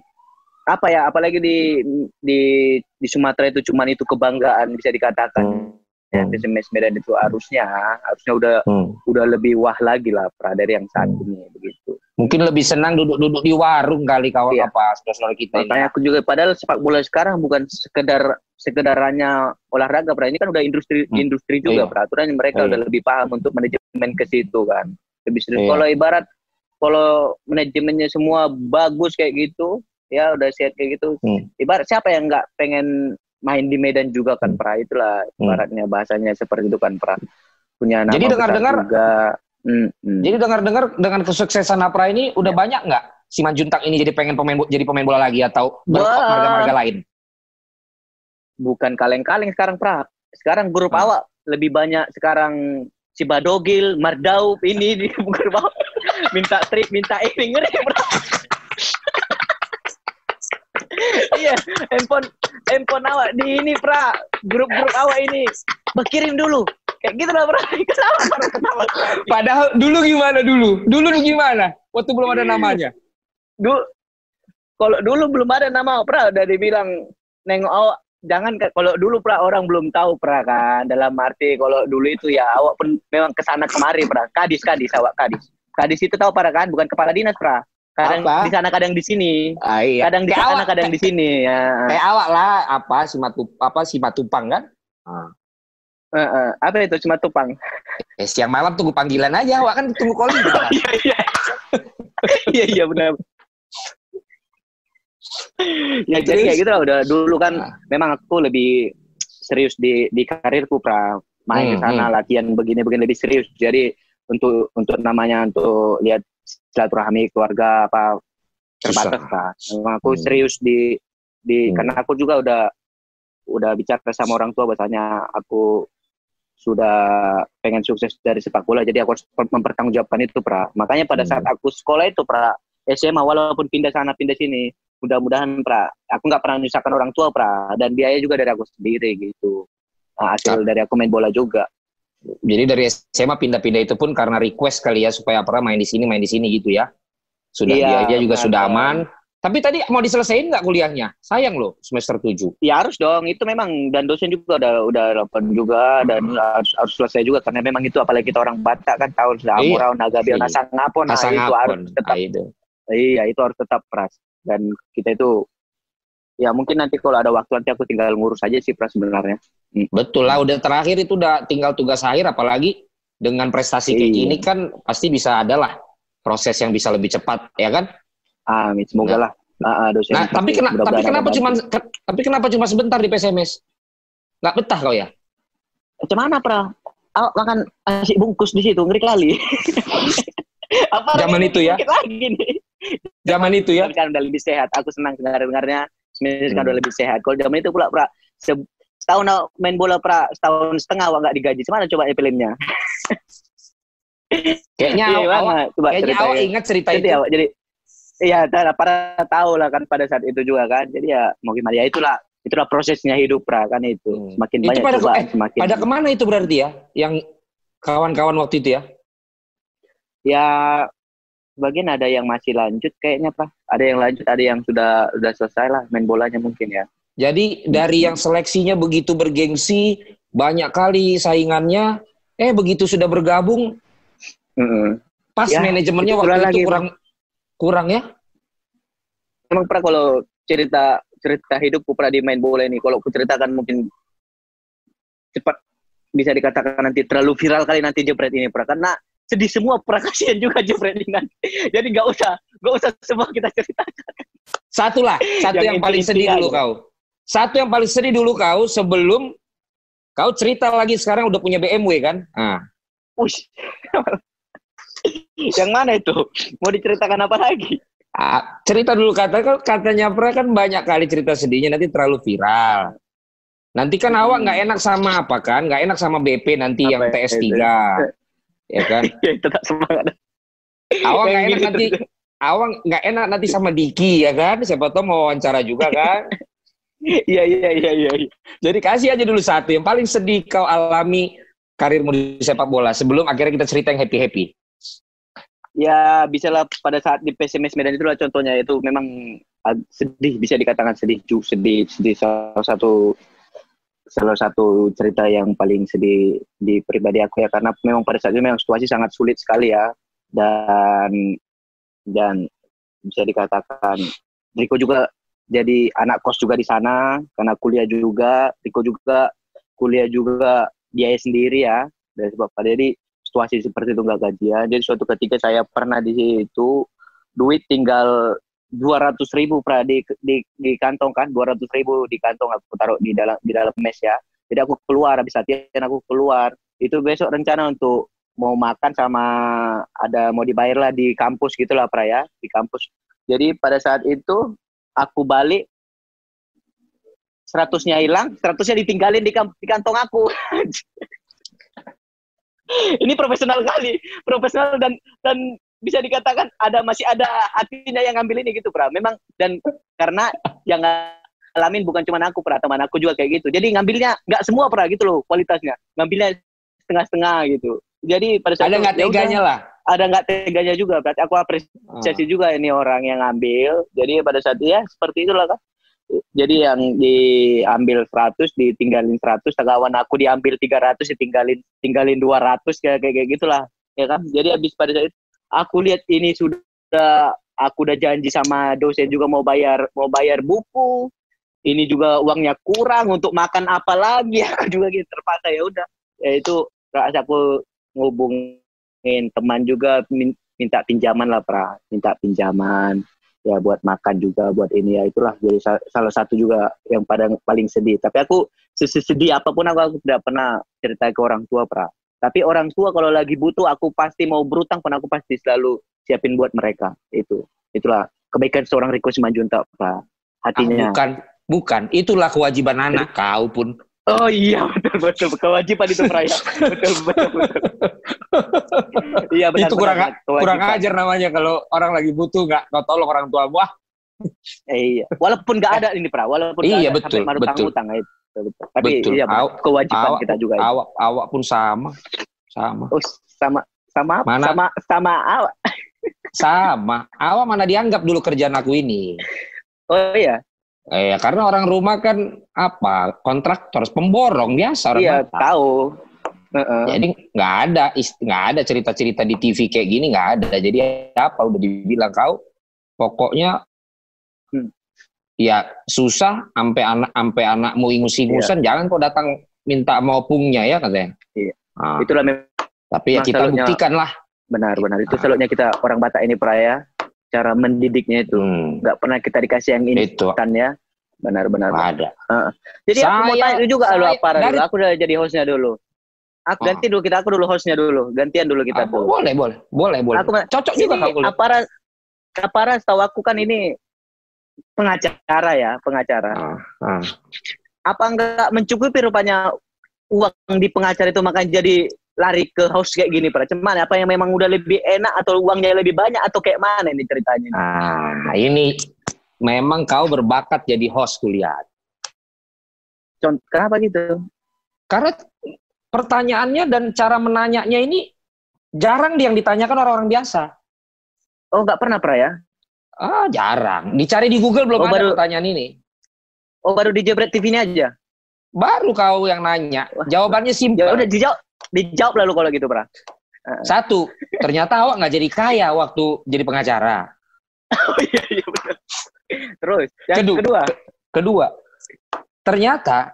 Speaker 2: apa ya apalagi di di di Sumatera itu cuman itu kebanggaan bisa dikatakan ya
Speaker 1: Hmm.
Speaker 2: PSMS Medan itu harusnya harusnya udah udah lebih wah lagi lah pra dari yang saat
Speaker 1: Hmm.
Speaker 2: ini begitu
Speaker 1: Mungkin lebih senang duduk-duduk di warung kali kawan
Speaker 2: Iya.
Speaker 1: apa saudara-saudara kita ini.
Speaker 2: makanya aku juga padahal sepak bola sekarang bukan sekedar sekedar hanya olahraga pra ini kan udah industri
Speaker 1: Hmm.
Speaker 2: industri juga
Speaker 1: Iya.
Speaker 2: peraturan mereka
Speaker 1: Iya.
Speaker 2: udah lebih paham untuk manajemen ke situ kan lebih serius
Speaker 1: Iya.
Speaker 2: kalau ibarat kalau manajemennya semua bagus kayak gitu ya udah sehat kayak gitu
Speaker 1: Hmm.
Speaker 2: ibarat siapa yang nggak pengen main di Medan juga kan
Speaker 1: Hmm.
Speaker 2: pra itulah
Speaker 1: Hmm.
Speaker 2: ibaratnya bahasanya seperti itu kan pra punya nama
Speaker 1: Jadi dengar-dengar-
Speaker 2: juga Hmm, hmm.
Speaker 1: Jadi dengar-dengar dengan kesuksesan Napra ini udah banyak nggak si Manjuntak ini jadi pengen pemain jadi pemain bola lagi atau marga-marga lain?
Speaker 2: bukan kaleng-kaleng sekarang pra sekarang grup
Speaker 1: Hmm.
Speaker 2: awak lebih banyak sekarang si Badogil, Mardau ini di grup awak minta trip, minta ini ngeri pra. iya, handphone handphone awak di ini pra. Grup-grup awak ini. Berkirim dulu. Kayak gitu lah pra. Kenapa
Speaker 1: Padahal dulu gimana dulu? Dulu gimana? Waktu belum ada namanya.
Speaker 2: dulu kalau dulu belum ada nama pra. Udah dibilang nengok awak. Jangan kalau dulu pra orang belum tahu pra kan. Dalam arti kalau dulu itu ya awak pun memang ke sana kemari pra. Kadis kadis awak kadis. Kadis itu tahu para kan? Bukan kepala dinas pra kadang
Speaker 1: Apa?
Speaker 2: di sana kadang di sini
Speaker 1: Ah, iya.
Speaker 2: kadang di sana kadang di sini ya
Speaker 1: Kayak awak lah apa si Matu apa si Matupang kan? Ah.
Speaker 2: Eh, eh, apa itu cuma tupang
Speaker 1: Eh, siang malam tunggu panggilan aja, awak kan tunggu calling. kan?
Speaker 2: iya iya iya iya benar ya jadi kayak gitu lah udah dulu kan
Speaker 1: Ah.
Speaker 2: memang aku lebih serius di di karirku pra main ke
Speaker 1: Hmm,
Speaker 2: sana latihan begini begini lebih serius jadi untuk untuk namanya untuk lihat silaturahmi keluarga apa terbatas lah. Memang aku
Speaker 1: Hmm.
Speaker 2: serius di di
Speaker 1: Hmm.
Speaker 2: karena aku juga udah udah bicara sama orang tua bahasanya aku sudah pengen sukses dari sepak bola jadi aku harus mempertanggungjawabkan itu pra. Makanya pada
Speaker 1: Hmm.
Speaker 2: saat aku sekolah itu pra SMA walaupun pindah sana pindah sini mudah-mudahan pra aku nggak pernah menyusahkan orang tua pra. Dan biaya juga dari aku sendiri gitu. Nah, hasil dari aku main bola juga
Speaker 1: Jadi dari SMA pindah-pindah itu pun karena request kali ya supaya apa main di sini main di sini gitu ya. Sudah
Speaker 2: Iya,
Speaker 1: biaya juga
Speaker 2: benar.
Speaker 1: sudah aman. Tapi tadi mau diselesain nggak kuliahnya? Sayang loh semester 7.
Speaker 2: ya harus dong itu memang dan dosen juga udah udah delapan juga dan harus harus selesai juga karena memang itu apalagi kita orang Batak kan tahu sudah
Speaker 1: Iya.
Speaker 2: amurau nagabil
Speaker 1: Iya.
Speaker 2: nasangapon nah itu harus tetap
Speaker 1: itu.
Speaker 2: iya itu harus tetap pras dan kita itu ya mungkin nanti kalau ada waktu nanti aku tinggal ngurus aja sih pras sebenarnya
Speaker 1: Betul lah, udah terakhir itu udah tinggal tugas akhir, apalagi dengan prestasi kayak
Speaker 2: Iya.
Speaker 1: gini kan pasti bisa adalah proses yang bisa lebih cepat, ya kan?
Speaker 2: amin semoga lah Ah, ah, dosen
Speaker 1: Nah, tapi kena, tapi kenapa cuma ke- tapi kenapa cuma sebentar di PSMS? Nggak betah kau ya?
Speaker 2: macam mana pra Awak makan nasi bungkus di situ ngeri kali apa
Speaker 1: Zaman itu ya?
Speaker 2: lagi nih
Speaker 1: Zaman itu ya?
Speaker 2: Kan udah lebih sehat. Aku senang dengar dengarnya. Sebenarnya sekarang
Speaker 1: Hmm.
Speaker 2: udah lebih sehat. Kalau zaman itu pula pra se- setahun main bola pra setahun setengah awak nggak digaji. Gimana coba ya filmnya?
Speaker 1: Kayaknya
Speaker 2: Iya,
Speaker 1: awak?
Speaker 2: Coba
Speaker 1: kayaknya awak ingat cerita itu.
Speaker 2: awak jadi iya pada tahu lah kan pada saat itu juga kan. Jadi ya mau gimana ya itulah itulah prosesnya hidup pra kan itu.
Speaker 1: Hmm.
Speaker 2: Semakin
Speaker 1: Itu
Speaker 2: banyak
Speaker 1: pada-
Speaker 2: cobaan,
Speaker 1: eh,
Speaker 2: semakin
Speaker 1: Pada ke mana itu berarti ya? Yang kawan-kawan waktu itu ya?
Speaker 2: ya bagian ada yang masih lanjut kayaknya pra. Ada yang lanjut, ada yang sudah sudah selesai lah main bolanya mungkin ya.
Speaker 1: Jadi dari yang seleksinya begitu bergengsi, banyak kali saingannya, eh begitu sudah bergabung,
Speaker 2: Mm-mm.
Speaker 1: Pas
Speaker 2: Ya,
Speaker 1: manajemennya
Speaker 2: itu
Speaker 1: waktu itu
Speaker 2: lagi,
Speaker 1: kurang kurang ya.
Speaker 2: Emang pernah kalau cerita cerita hidupku pernah di main bola ini, kalau ku ceritakan mungkin cepat bisa dikatakan nanti terlalu viral kali nanti jepret ini pernah karena sedih semua pernah kasihan juga jepret ini nanti. Jadi nggak usah nggak usah semua kita ceritakan.
Speaker 1: Satu lah, satu
Speaker 2: Yang
Speaker 1: yang, paling sedih dulu kau. Satu yang paling sedih dulu kau sebelum kau cerita lagi sekarang udah punya BMW kan? Ah.
Speaker 2: Ush. Yang mana itu? Mau diceritakan apa lagi?
Speaker 1: Ah, cerita dulu kata katanya Pra kan banyak kali cerita sedihnya nanti terlalu viral. Nanti kan awak nggak enak sama apa kan? Nggak enak sama BP nanti yang
Speaker 2: Apa
Speaker 1: TS3.
Speaker 2: itu?
Speaker 1: Ya kan?
Speaker 2: ya tetap semangat.
Speaker 1: Awak nggak enak
Speaker 2: gitu
Speaker 1: nanti awak nggak enak nanti sama Diki ya kan? Siapa tahu mau wawancara juga kan?
Speaker 2: Iya iya iya iya. iya.
Speaker 1: Jadi kasih aja dulu satu yang paling sedih kau alami karirmu di sepak bola sebelum akhirnya kita cerita yang happy happy.
Speaker 2: Ya bisa lah pada saat di PSMS Medan itulah contohnya itu memang sedih bisa dikatakan sedih ju sedih sedih salah satu salah satu cerita yang paling sedih di pribadi aku ya karena memang pada saat itu memang situasi sangat sulit sekali ya dan dan bisa dikatakan Riko juga jadi anak kos juga di sana karena kuliah juga Riko juga kuliah juga biaya sendiri ya dari sebab jadi situasi seperti itu nggak gajian. Jadi suatu ketika saya pernah di situ duit tinggal dua ratus ribu pra di, di di kantong kan dua ratus ribu di kantong aku taruh di dalam di dalam mes ya. Jadi aku keluar habis latihan aku keluar. Itu besok rencana untuk mau makan sama ada mau dibayar lah di kampus gitulah pra ya di kampus. Jadi pada saat itu aku balik. Seratusnya hilang seratusnya ditinggalin di, di kantong aku. Ini profesional kali profesional dan dan bisa dikatakan ada masih ada hatinya yang ngambil ini gitu pra. Memang dan karena yang ngalamin bukan cuma aku pra teman aku juga kayak gitu. Jadi ngambilnya nggak semua pra gitu loh kualitasnya. Ngambilnya setengah-setengah gitu. Jadi pada saat
Speaker 1: Ada nggak
Speaker 2: ya
Speaker 1: teganya lah.
Speaker 2: Ada nggak teganya juga. Berarti aku apresiasi
Speaker 1: Ah.
Speaker 2: juga ini orang yang ngambil. Jadi pada saat itu ya seperti itulah kan jadi yang diambil 100 ditinggalin 100 kawan aku diambil 300 ditinggalin tinggalin 200 kayak kayak kayak gitulah ya kan jadi habis pada saat itu aku lihat ini sudah aku udah janji sama dosen juga mau bayar mau bayar buku. Ini juga uangnya kurang untuk makan apa lagi. Aku juga gitu terpaksa ya udah. Ya itu rasa aku ngubungin teman juga min- minta pinjaman lah pra. Minta pinjaman ya buat makan juga buat ini ya itulah. Jadi sa- salah satu juga yang pada paling sedih. Tapi aku sedih apa pun aku, aku tidak pernah cerita ke orang tua pra. Tapi orang tua kalau lagi butuh aku pasti mau berutang pun aku pasti selalu siapin buat mereka. Itu itulah kebaikan seorang Riko Simanjuntak pra.
Speaker 1: Ah,
Speaker 2: hatinya
Speaker 1: bukan, bukan. Itulah kewajiban anak kau pun.
Speaker 2: Oh iya betul betul kewajiban itu pra ya betul betul, betul. iya benar
Speaker 1: itu kurang
Speaker 2: benar,
Speaker 1: kurang ajar namanya kalau orang lagi butuh nggak kau tolong orang tua wah
Speaker 2: Eh, iya. Walaupun nggak ada ini pra, walaupun nggak
Speaker 1: Iya,
Speaker 2: ada
Speaker 1: betul,
Speaker 2: sampai
Speaker 1: betul.
Speaker 2: utang itu. Betul. Tapi
Speaker 1: Betul.
Speaker 2: iya benar. Kewajiban
Speaker 1: awak-
Speaker 2: kita juga. itu.
Speaker 1: awak awak pun sama sama
Speaker 2: Oh, sama sama?
Speaker 1: Mana?
Speaker 2: sama sama awak.
Speaker 1: sama awak mana dianggap dulu kerjaan aku ini
Speaker 2: Oh iya.
Speaker 1: Eh karena orang rumah kan apa kontraktor pemborong biasa orang
Speaker 2: Iya,
Speaker 1: Batak.
Speaker 2: tahu. Heeh.
Speaker 1: jadi nggak ada nggak ada cerita-cerita di TV kayak gini nggak ada jadi apa udah dibilang kau pokoknya
Speaker 2: Hmm.
Speaker 1: ya susah sampai anak sampai anakmu ingus-ingusan jangan kau datang minta mau pungnya ya katanya
Speaker 2: Iya.
Speaker 1: Ah,
Speaker 2: Itulah memang
Speaker 1: tapi ya kita buktikan lah
Speaker 2: benar benar. Itu
Speaker 1: Ah.
Speaker 2: selalunya kita orang Batak ini peraya cara mendidiknya itu
Speaker 1: Hmm,
Speaker 2: nggak pernah kita dikasih yang
Speaker 1: itu
Speaker 2: instan ya. Benar benar.
Speaker 1: nggak ada
Speaker 2: Jadi aku mau
Speaker 1: Saya-
Speaker 2: tanya juga lu
Speaker 1: saya-
Speaker 2: apa
Speaker 1: dari-
Speaker 2: dulu. Aku udah jadi hostnya dulu. Aku
Speaker 1: Ah.
Speaker 2: ganti dulu kita aku dulu hostnya dulu. Gantian dulu kita
Speaker 1: Ah,
Speaker 2: tuh.
Speaker 1: boleh boleh boleh boleh
Speaker 2: Aku
Speaker 1: cocok juga
Speaker 2: ini
Speaker 1: kau kuliah.
Speaker 2: aparat aparat setahu aku kan ini pengacara ya pengacara
Speaker 1: Ah, ah.
Speaker 2: apa enggak mencukupi rupanya uang di pengacara itu makanya jadi lari ke house kayak gini para cuman apa yang memang udah lebih enak atau uangnya lebih banyak atau kayak mana ini ceritanya
Speaker 1: Ah, ini memang kau berbakat jadi host kuliah.
Speaker 2: Contoh kenapa gitu
Speaker 1: Karena pertanyaannya dan cara menanyanya ini jarang yang ditanyakan orang-orang biasa.
Speaker 2: oh nggak pernah pra ya
Speaker 1: Ah, jarang. Dicari di Google belum
Speaker 2: Oh,
Speaker 1: ada
Speaker 2: baru-
Speaker 1: pertanyaan ini.
Speaker 2: oh baru di Jebret TV ini aja
Speaker 1: Baru kau yang nanya. Jawabannya
Speaker 2: ya
Speaker 1: simpel.
Speaker 2: udah dijawab dijawab lalu kalau gitu pra Uh.
Speaker 1: Satu, ternyata awak nggak jadi kaya waktu jadi pengacara.
Speaker 2: Oh iya iya benar. Terus yang
Speaker 1: Kedua.
Speaker 2: kedua.
Speaker 1: Kedua, ternyata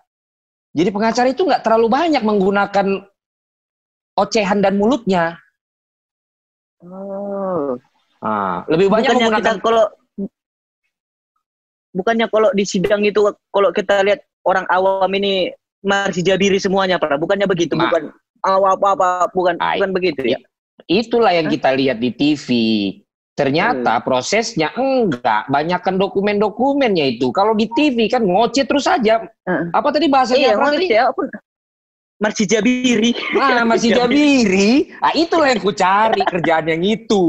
Speaker 1: jadi pengacara itu nggak terlalu banyak menggunakan ocehan dan mulutnya.
Speaker 2: Oh.
Speaker 1: Ah, lebih banyak
Speaker 2: bukannya
Speaker 1: menggunakan
Speaker 2: kita kalau bukannya kalau di sidang itu kalau kita lihat orang awam ini masih jabiri semuanya, Pak. Bukannya begitu,
Speaker 1: Ma-
Speaker 2: bukan awam apa bukan
Speaker 1: Ai.
Speaker 2: bukan begitu ya.
Speaker 1: itulah yang kita lihat di TV. Ternyata prosesnya enggak, banyakkan dokumen-dokumennya itu. Kalau di TV kan ngoceh terus saja.
Speaker 2: Heeh.
Speaker 1: Apa tadi bahasanya?
Speaker 2: Iya,
Speaker 1: apa
Speaker 2: ya. Masih jabiri.
Speaker 1: Ah, masih Jabiri. Ah, itulah yang ku cari kerjaan yang itu.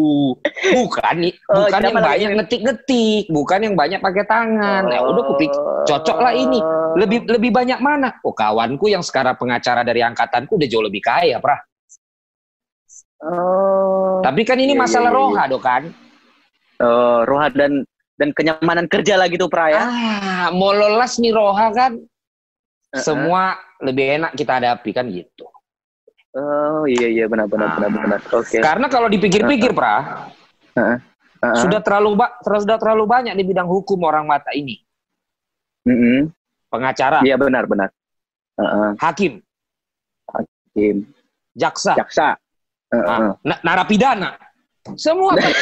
Speaker 1: Bukan nih,
Speaker 2: Oh,
Speaker 1: bukan yang banyak ngetik-ngetik, bukan yang banyak pakai tangan. Nah, udah ku pikir cocok lah ini. lebih lebih banyak mana? Oh, kawanku yang sekarang pengacara dari angkatanku udah jauh lebih kaya, Prah.
Speaker 2: Oh.
Speaker 1: Tapi kan ini
Speaker 2: Iya,
Speaker 1: masalah
Speaker 2: iya, iya,
Speaker 1: roha, do kan?
Speaker 2: Oh, roha dan dan kenyamanan kerja lah gitu, Pra ya.
Speaker 1: Ah, mau lolos nih roha kan? Semua lebih enak kita hadapi kan gitu.
Speaker 2: Oh, iya iya benar benar benar
Speaker 1: Ah.
Speaker 2: benar. Oke.
Speaker 1: Karena kalau dipikir-pikir, Prah,
Speaker 2: Heeh.
Speaker 1: sudah terlalu ba- sudah terlalu banyak di bidang hukum orang mata ini.
Speaker 2: Mm-mm.
Speaker 1: Pengacara,
Speaker 2: Iya benar benar. Heeh.
Speaker 1: hakim,
Speaker 2: Tim.
Speaker 1: jaksa,
Speaker 2: Jaksa. Heeh.
Speaker 1: ah, na- narapidana. Semua kan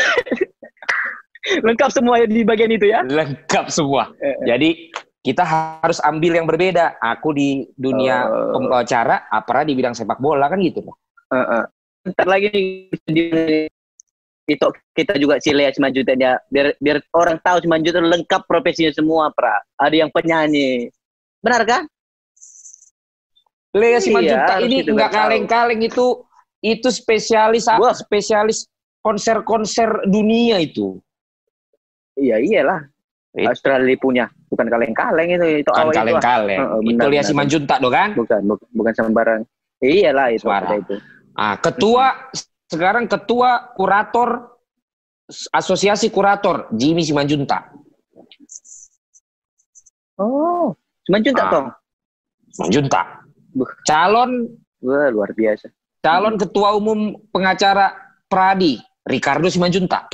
Speaker 2: Lengkap semua di bagian itu ya.
Speaker 1: lengkap semua. Jadi kita harus ambil yang berbeda. Aku di dunia
Speaker 2: Oh.
Speaker 1: pengacara, apa di bidang sepak bola kan gitu.
Speaker 2: Heeh. Ntar lagi di itu kita juga si Lea Simanjuntak ya biar biar orang tahu Simanjuntak lengkap profesinya semua pra ada yang penyanyi benar kan
Speaker 1: Lea
Speaker 2: Iya,
Speaker 1: Simanjuntak
Speaker 2: harus
Speaker 1: ini
Speaker 2: kita
Speaker 1: nggak
Speaker 2: tahu.
Speaker 1: kaleng-kaleng itu itu spesialis
Speaker 2: Wah.
Speaker 1: spesialis konser-konser dunia itu.
Speaker 2: iya iyalah
Speaker 1: It-
Speaker 2: Australia punya bukan kaleng-kaleng itu itu
Speaker 1: Kan
Speaker 2: awal itu,
Speaker 1: kaleng-kaleng. Itu
Speaker 2: benar,
Speaker 1: Lea
Speaker 2: benar.
Speaker 1: Simanjuntak do kan?
Speaker 2: bukan bukan, bukan sembarang iyalah itu
Speaker 1: Suara.
Speaker 2: itu
Speaker 1: Ah, ketua sekarang ketua kurator Asosiasi Kurator Jimmy Simanjuntak.
Speaker 2: oh Simanjuntak
Speaker 1: Ah.
Speaker 2: toh
Speaker 1: Simanjuntak.
Speaker 2: Buh.
Speaker 1: Calon
Speaker 2: wah luar biasa
Speaker 1: calon ketua umum pengacara Pradi Ricardo Simanjuntak.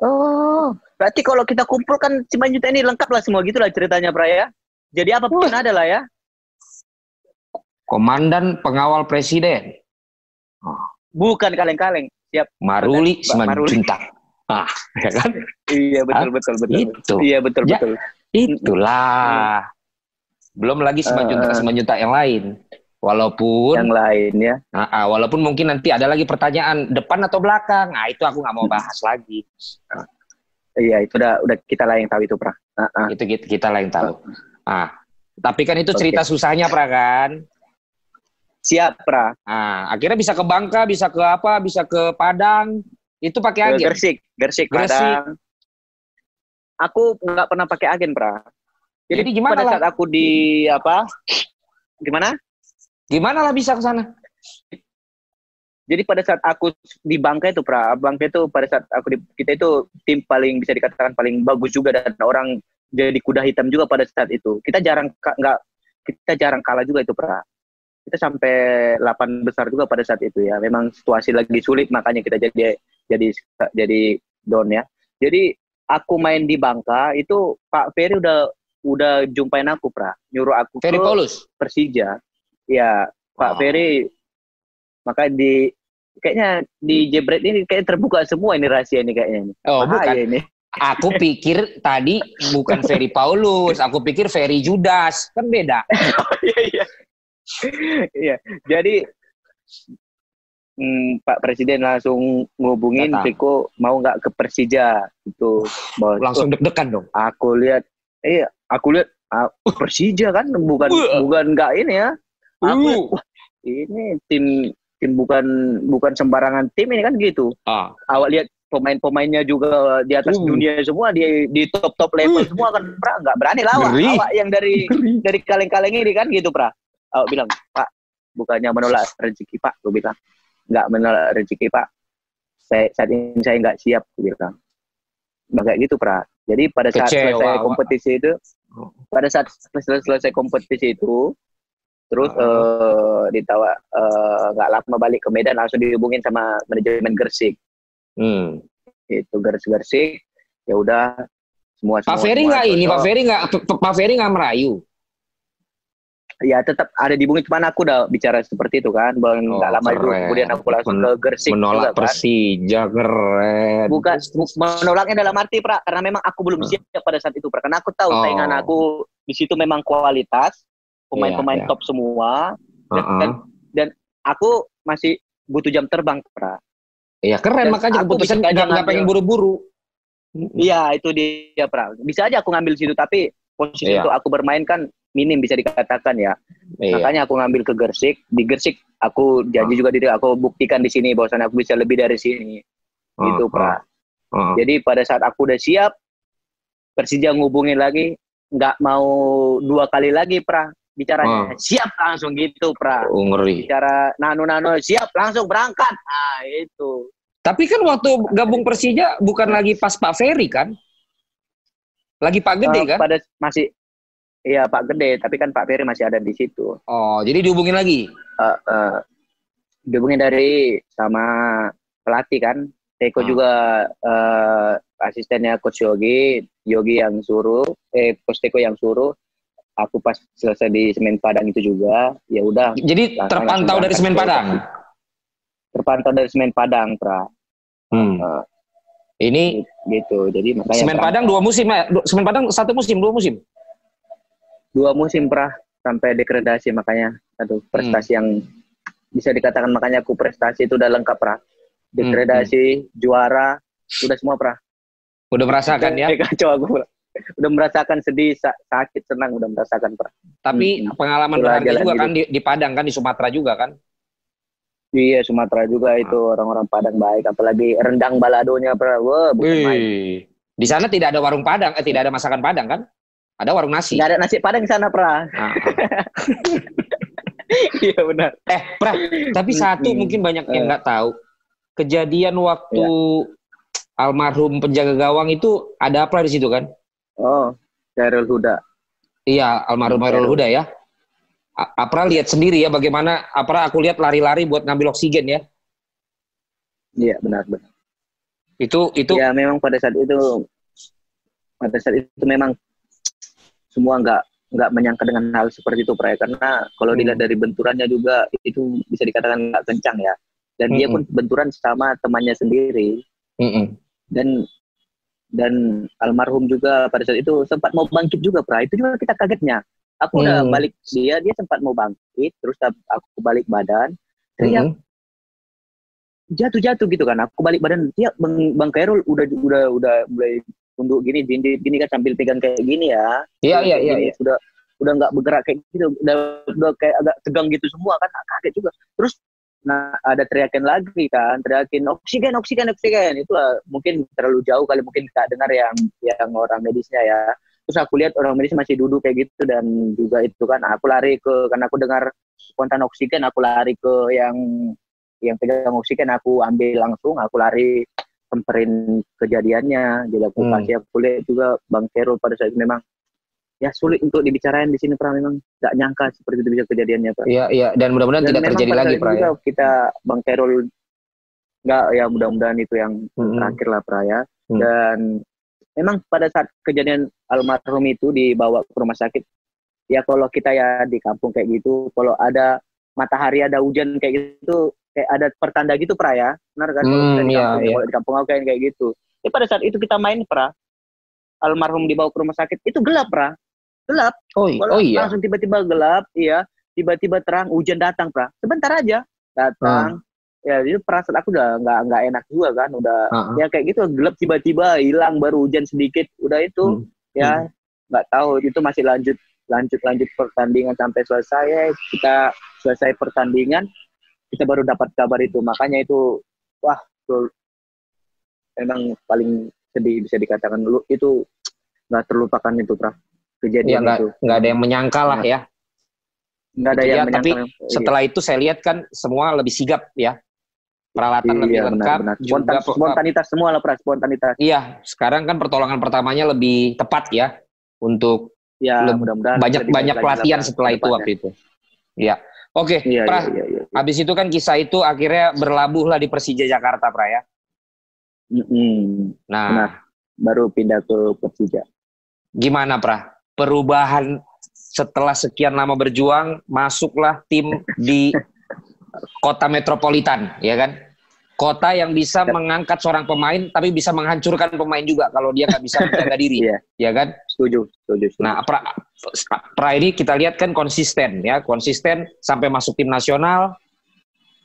Speaker 2: oh berarti kalau kita kumpulkan Simanjuntak ini lengkap lah semua gitulah ceritanya pra ya jadi apa pun ada lah ya
Speaker 1: Komandan Pengawal Presiden
Speaker 2: bukan kaleng-kaleng siap
Speaker 1: Maruli. Simanjuntak. Ah, ya kan?
Speaker 2: iya betul betul betul
Speaker 1: Itu.
Speaker 2: iya betul
Speaker 1: Ya.
Speaker 2: betul
Speaker 1: Itulah. Belum lagi Simanjuntak
Speaker 2: Eh.
Speaker 1: Simanjuntak yang lain. Walaupun
Speaker 2: yang lain ya
Speaker 1: Ah, ah, walaupun mungkin nanti ada lagi pertanyaan depan atau belakang. Ah, itu aku nggak mau bahas lagi.
Speaker 2: Iya itu udah udah kita lah yang tahu itu pra Ah, ah.
Speaker 1: Itu kita, kita lah yang tahu. Ah, tapi kan itu cerita susahnya, Pra kan?
Speaker 2: siap pra
Speaker 1: Ah, akhirnya bisa ke Bangka, bisa ke apa, bisa ke Padang. Itu pakai agen.
Speaker 2: Gersik Gersik
Speaker 1: Gresik.
Speaker 2: Padang aku nggak pernah pakai agen pra jadi,
Speaker 1: Jadi gimana
Speaker 2: pada
Speaker 1: lah?
Speaker 2: saat aku di apa gimana
Speaker 1: Gimana lah bisa ke sana?
Speaker 2: Jadi pada saat aku di Bangka itu pra Bangka itu pada saat aku di kita itu tim paling bisa dikatakan paling bagus juga dan orang jadi kuda hitam juga pada saat itu kita jarang nggak kita jarang kalah juga itu pra kita sampai 8 besar juga pada saat itu ya memang situasi lagi sulit makanya kita jadi jadi jadi down ya jadi aku main di Bangka itu Pak Ferry udah udah jumpain aku pra nyuruh aku
Speaker 1: Ferry
Speaker 2: ke
Speaker 1: Paulus.
Speaker 2: Persija. Ya, Pak
Speaker 1: Oh.
Speaker 2: Ferry. Maka di kayaknya di Jebret ini kayak terbuka semua ini rahasia ini kayaknya. ini.
Speaker 1: Oh, bukan.
Speaker 2: Bahaya ini.
Speaker 1: Aku pikir tadi bukan Ferry Paulus, aku pikir Ferry Judas. Kan beda.
Speaker 2: Iya, iya. Iya. Jadi hmm, Pak Presiden langsung ngubungin
Speaker 1: Datang.
Speaker 2: Riko mau nggak ke Persija itu. Bos.
Speaker 1: Langsung deg-degan dong.
Speaker 2: Oh, aku lihat iya, aku lihat ah, Persija kan bukan
Speaker 1: Wah.
Speaker 2: bukan nggak ini ya. Aku
Speaker 1: Uh.
Speaker 2: wah, ini tim tim bukan bukan sembarangan tim ini kan gitu.
Speaker 1: Ah,
Speaker 2: awak lihat pemain-pemainnya juga di atas
Speaker 1: Uh.
Speaker 2: dunia semua di di top top level
Speaker 1: Uh.
Speaker 2: semua kan pra nggak berani lawan
Speaker 1: Ngeri.
Speaker 2: awak yang dari dari kaleng-kaleng ini kan gitu pra awak bilang pak bukannya menolak rezeki pak gue bilang nggak menolak rezeki pak saya saat ini saya nggak siap gue bilang nah, kayak gitu pra jadi pada saat
Speaker 1: Kecewa,
Speaker 2: selesai kompetisi itu
Speaker 1: Oh.
Speaker 2: pada saat selesai, selesai kompetisi itu Terus eh ditawa eh, nggak lama balik ke Medan langsung dihubungin sama manajemen Gersik.
Speaker 1: Hmm.
Speaker 2: Itu Gersik-Gersik ya udah semua
Speaker 1: Pak
Speaker 2: semua-
Speaker 1: Ferry
Speaker 2: semua
Speaker 1: nggak ini. Pak Ferry nggak Pak Ferry nggak merayu.
Speaker 2: Ya tetap ada dihubungin cuman aku udah bicara seperti itu kan. Bang
Speaker 1: Oh,
Speaker 2: nggak lama itu
Speaker 1: keren.
Speaker 2: kemudian aku langsung ke Gersik
Speaker 1: Menolak
Speaker 2: juga kan.
Speaker 1: Persija keren.
Speaker 2: Bukan menolaknya dalam arti pra karena memang aku belum siap pada saat itu pra karena aku tahu
Speaker 1: Oh.
Speaker 2: saingan aku di situ memang kualitas pemain-pemain
Speaker 1: Iya, iya.
Speaker 2: top semua
Speaker 1: Heeh.
Speaker 2: dan aku masih butuh jam terbang pra
Speaker 1: Iya keren
Speaker 2: Dan
Speaker 1: makanya
Speaker 2: aku
Speaker 1: keputusan nggak nggak pengen buru-buru.
Speaker 2: iya itu dia pra bisa aja aku ngambil situ tapi posisi
Speaker 1: Iya.
Speaker 2: untuk aku bermain kan minim bisa dikatakan ya
Speaker 1: Iya.
Speaker 2: makanya aku ngambil ke Gersik di Gersik aku janji juga diri aku buktikan di sini bahwasannya aku bisa lebih dari sini gitu
Speaker 1: Heeh.
Speaker 2: pra
Speaker 1: Heeh.
Speaker 2: Jadi pada saat aku udah siap, Persija ngubungin lagi, nggak mau dua kali lagi, Pra. Bicaranya, siap langsung gitu, Pra.
Speaker 1: Oh, ngeri.
Speaker 2: Bicara nano-nano, siap langsung berangkat. Nah, itu.
Speaker 1: Tapi kan waktu gabung Persija bukan lagi pas Pak Ferry kan? Lagi Pak Gede
Speaker 2: Eh,
Speaker 1: kan?
Speaker 2: Pada masih, iya Pak Gede, tapi kan Pak Ferry masih ada di situ.
Speaker 1: Oh, jadi dihubungin lagi.
Speaker 2: Eh, eh, dihubungin dari sama pelatih kan. Teko
Speaker 1: Ah.
Speaker 2: juga eh, asistennya Coach Yogi, Yogi yang suruh, eh Coach Teko yang suruh. Aku pas selesai di Semen Padang itu juga, ya udah
Speaker 1: Jadi terpantau dari Semen Padang.
Speaker 2: terpantau dari Semen Padang, Pra.
Speaker 1: Hmm.
Speaker 2: Eh,
Speaker 1: Ini
Speaker 2: gitu. Jadi makanya
Speaker 1: Semen Padang dua musim ya? Semen Padang satu musim, dua musim.
Speaker 2: dua musim Pra sampai degradasi makanya aduh prestasi yang bisa dikatakan makanya aku prestasi itu udah lengkap Pra. Degradasi, juara, udah semua Pra.
Speaker 1: Udah merasakan ya.
Speaker 2: Kacau aku Pra. Udah merasakan sedih, sa- sakit, senang udah merasakan Pra.
Speaker 1: Tapi
Speaker 2: Hmm.
Speaker 1: pengalaman berharga juga
Speaker 2: hidup.
Speaker 1: kan di, di Padang kan di Sumatera juga kan.
Speaker 2: Iya Sumatera juga itu
Speaker 1: Ah.
Speaker 2: orang-orang Padang baik apalagi rendang baladonya Pra. Wah, bukan main.
Speaker 1: Wih. Di sana tidak ada warung Padang, eh tidak ada masakan Padang kan? Ada warung nasi.
Speaker 2: Nggak ada nasi Padang di sana Pra.
Speaker 1: Ah.
Speaker 2: Iya benar.
Speaker 1: Eh, Pra, tapi satu
Speaker 2: Hmm.
Speaker 1: mungkin banyak yang
Speaker 2: Eh.
Speaker 1: nggak tahu. Kejadian waktu almarhum penjaga gawang itu ada apa di situ kan?
Speaker 2: Oh, Daryl Huda.
Speaker 1: Iya, almarhum
Speaker 2: Hmm,
Speaker 1: Hairul Huda ya. Apra lihat sendiri ya bagaimana Apra aku lihat lari-lari buat ngambil oksigen ya.
Speaker 2: Iya benar benar.
Speaker 1: Itu itu
Speaker 2: Ya memang pada saat itu pada saat itu memang semua nggak nggak menyangka dengan hal seperti itu Pray karena kalau
Speaker 1: Hmm.
Speaker 2: dilihat dari benturannya juga itu bisa dikatakan nggak kencang ya dan dia
Speaker 1: Hmm.
Speaker 2: pun benturan sama temannya sendiri
Speaker 1: Mm-mm.
Speaker 2: dan dan almarhum juga pada saat itu sempat mau bangkit juga Pray itu juga kita kagetnya aku udah
Speaker 1: Hmm.
Speaker 2: balik dia dia sempat mau bangkit terus aku balik badan teriak
Speaker 1: Mm-mm.
Speaker 2: jatuh-jatuh gitu kan. Aku balik badan dia Bang, Bang Kairul udah udah udah mulai tunduk gini gini gini kan sambil pegang kayak gini ya.
Speaker 1: Iya iya iya. iya.
Speaker 2: Udah udah nggak bergerak kayak gitu. Udah udah kayak agak tegang gitu semua kan kaget juga. Terus nah ada teriakan lagi kan, teriakin oksigen oksigen oksigen. Itu lah, mungkin terlalu jauh kali mungkin nggak dengar yang yang orang medisnya ya. Terus aku lihat orang medis masih duduk kayak gitu dan juga itu kan aku lari ke karena aku dengar spontan oksigen aku lari ke yang yang pegang oksigen aku ambil langsung aku lari semperin kejadiannya jadi aku
Speaker 1: Hmm.
Speaker 2: kasih aku lihat juga bang Kero pada saat itu memang ya sulit untuk dibicarain di sini pra memang nggak nyangka seperti itu bisa kejadiannya pra
Speaker 1: Iya iya dan mudah-mudahan tidak terjadi lagi Pra ya.
Speaker 2: kita bang Kerol nggak ya mudah-mudahan itu yang
Speaker 1: Mm-mm.
Speaker 2: terakhir lah pra ya
Speaker 1: Hmm.
Speaker 2: dan memang pada saat kejadian almarhum itu dibawa ke rumah sakit ya kalau kita ya di kampung kayak gitu kalau ada matahari ada hujan kayak gitu kayak ada pertanda gitu pra ya benar kan kalau
Speaker 1: Hmm,
Speaker 2: di
Speaker 1: iya,
Speaker 2: kampung,
Speaker 1: iya.
Speaker 2: kalau di kampung aku kayak gitu ya pada saat itu kita main pra almarhum dibawa ke rumah sakit itu gelap pra gelap
Speaker 1: Oh, oh iya.
Speaker 2: langsung tiba-tiba gelap, iya, tiba-tiba terang, hujan datang, pra. Sebentar aja datang. Ya, itu perasaan aku udah nggak nggak enak juga kan, udah
Speaker 1: Ah, ah.
Speaker 2: ya kayak gitu gelap tiba-tiba hilang baru hujan sedikit, udah itu
Speaker 1: Hmm.
Speaker 2: ya nggak tahu itu masih lanjut lanjut lanjut pertandingan sampai selesai kita selesai pertandingan kita baru dapat kabar itu makanya itu wah betul, memang paling sedih bisa dikatakan dulu itu nggak terlupakan itu pra
Speaker 1: Ya
Speaker 2: kejadian
Speaker 1: nggak
Speaker 2: itu
Speaker 1: nggak ada yang menyangka lah ya.
Speaker 2: nggak ada
Speaker 1: Gitu
Speaker 2: yang
Speaker 1: ya, tapi
Speaker 2: menyangka Iya.
Speaker 1: Setelah itu saya lihat kan semua lebih sigap ya. Peralatan lebih
Speaker 2: Iya,
Speaker 1: lengkap
Speaker 2: benar, benar.
Speaker 1: juga
Speaker 2: Spontan, spontanitas semua lah, Pras. Spontanitas.
Speaker 1: Iya, sekarang kan pertolongan pertamanya lebih tepat ya untuk
Speaker 2: Ya, mudah-mudahan.
Speaker 1: banyak
Speaker 2: bisa
Speaker 1: banyak
Speaker 2: dibaik lagi
Speaker 1: pelatihan
Speaker 2: lah,
Speaker 1: setelah itu waktu itu. Ya. Oke,
Speaker 2: Iya,
Speaker 1: Pra.
Speaker 2: iya, iya, iya.
Speaker 1: Habis itu kan kisah itu akhirnya berlabuh lah di Persija Jakarta, Pra ya.
Speaker 2: Mm-mm.
Speaker 1: Nah,
Speaker 2: Benar. Baru pindah ke Persija.
Speaker 1: gimana, Pra? Perubahan setelah sekian lama berjuang, masuklah tim di kota metropolitan, ya kan? Kota yang bisa mengangkat seorang pemain, tapi bisa menghancurkan pemain juga kalau dia nggak bisa menjaga diri,
Speaker 2: Iya.
Speaker 1: ya kan?
Speaker 2: Setuju, setuju. setuju.
Speaker 1: Nah, pra, pra ini kita lihat kan konsisten ya, konsisten sampai masuk tim nasional.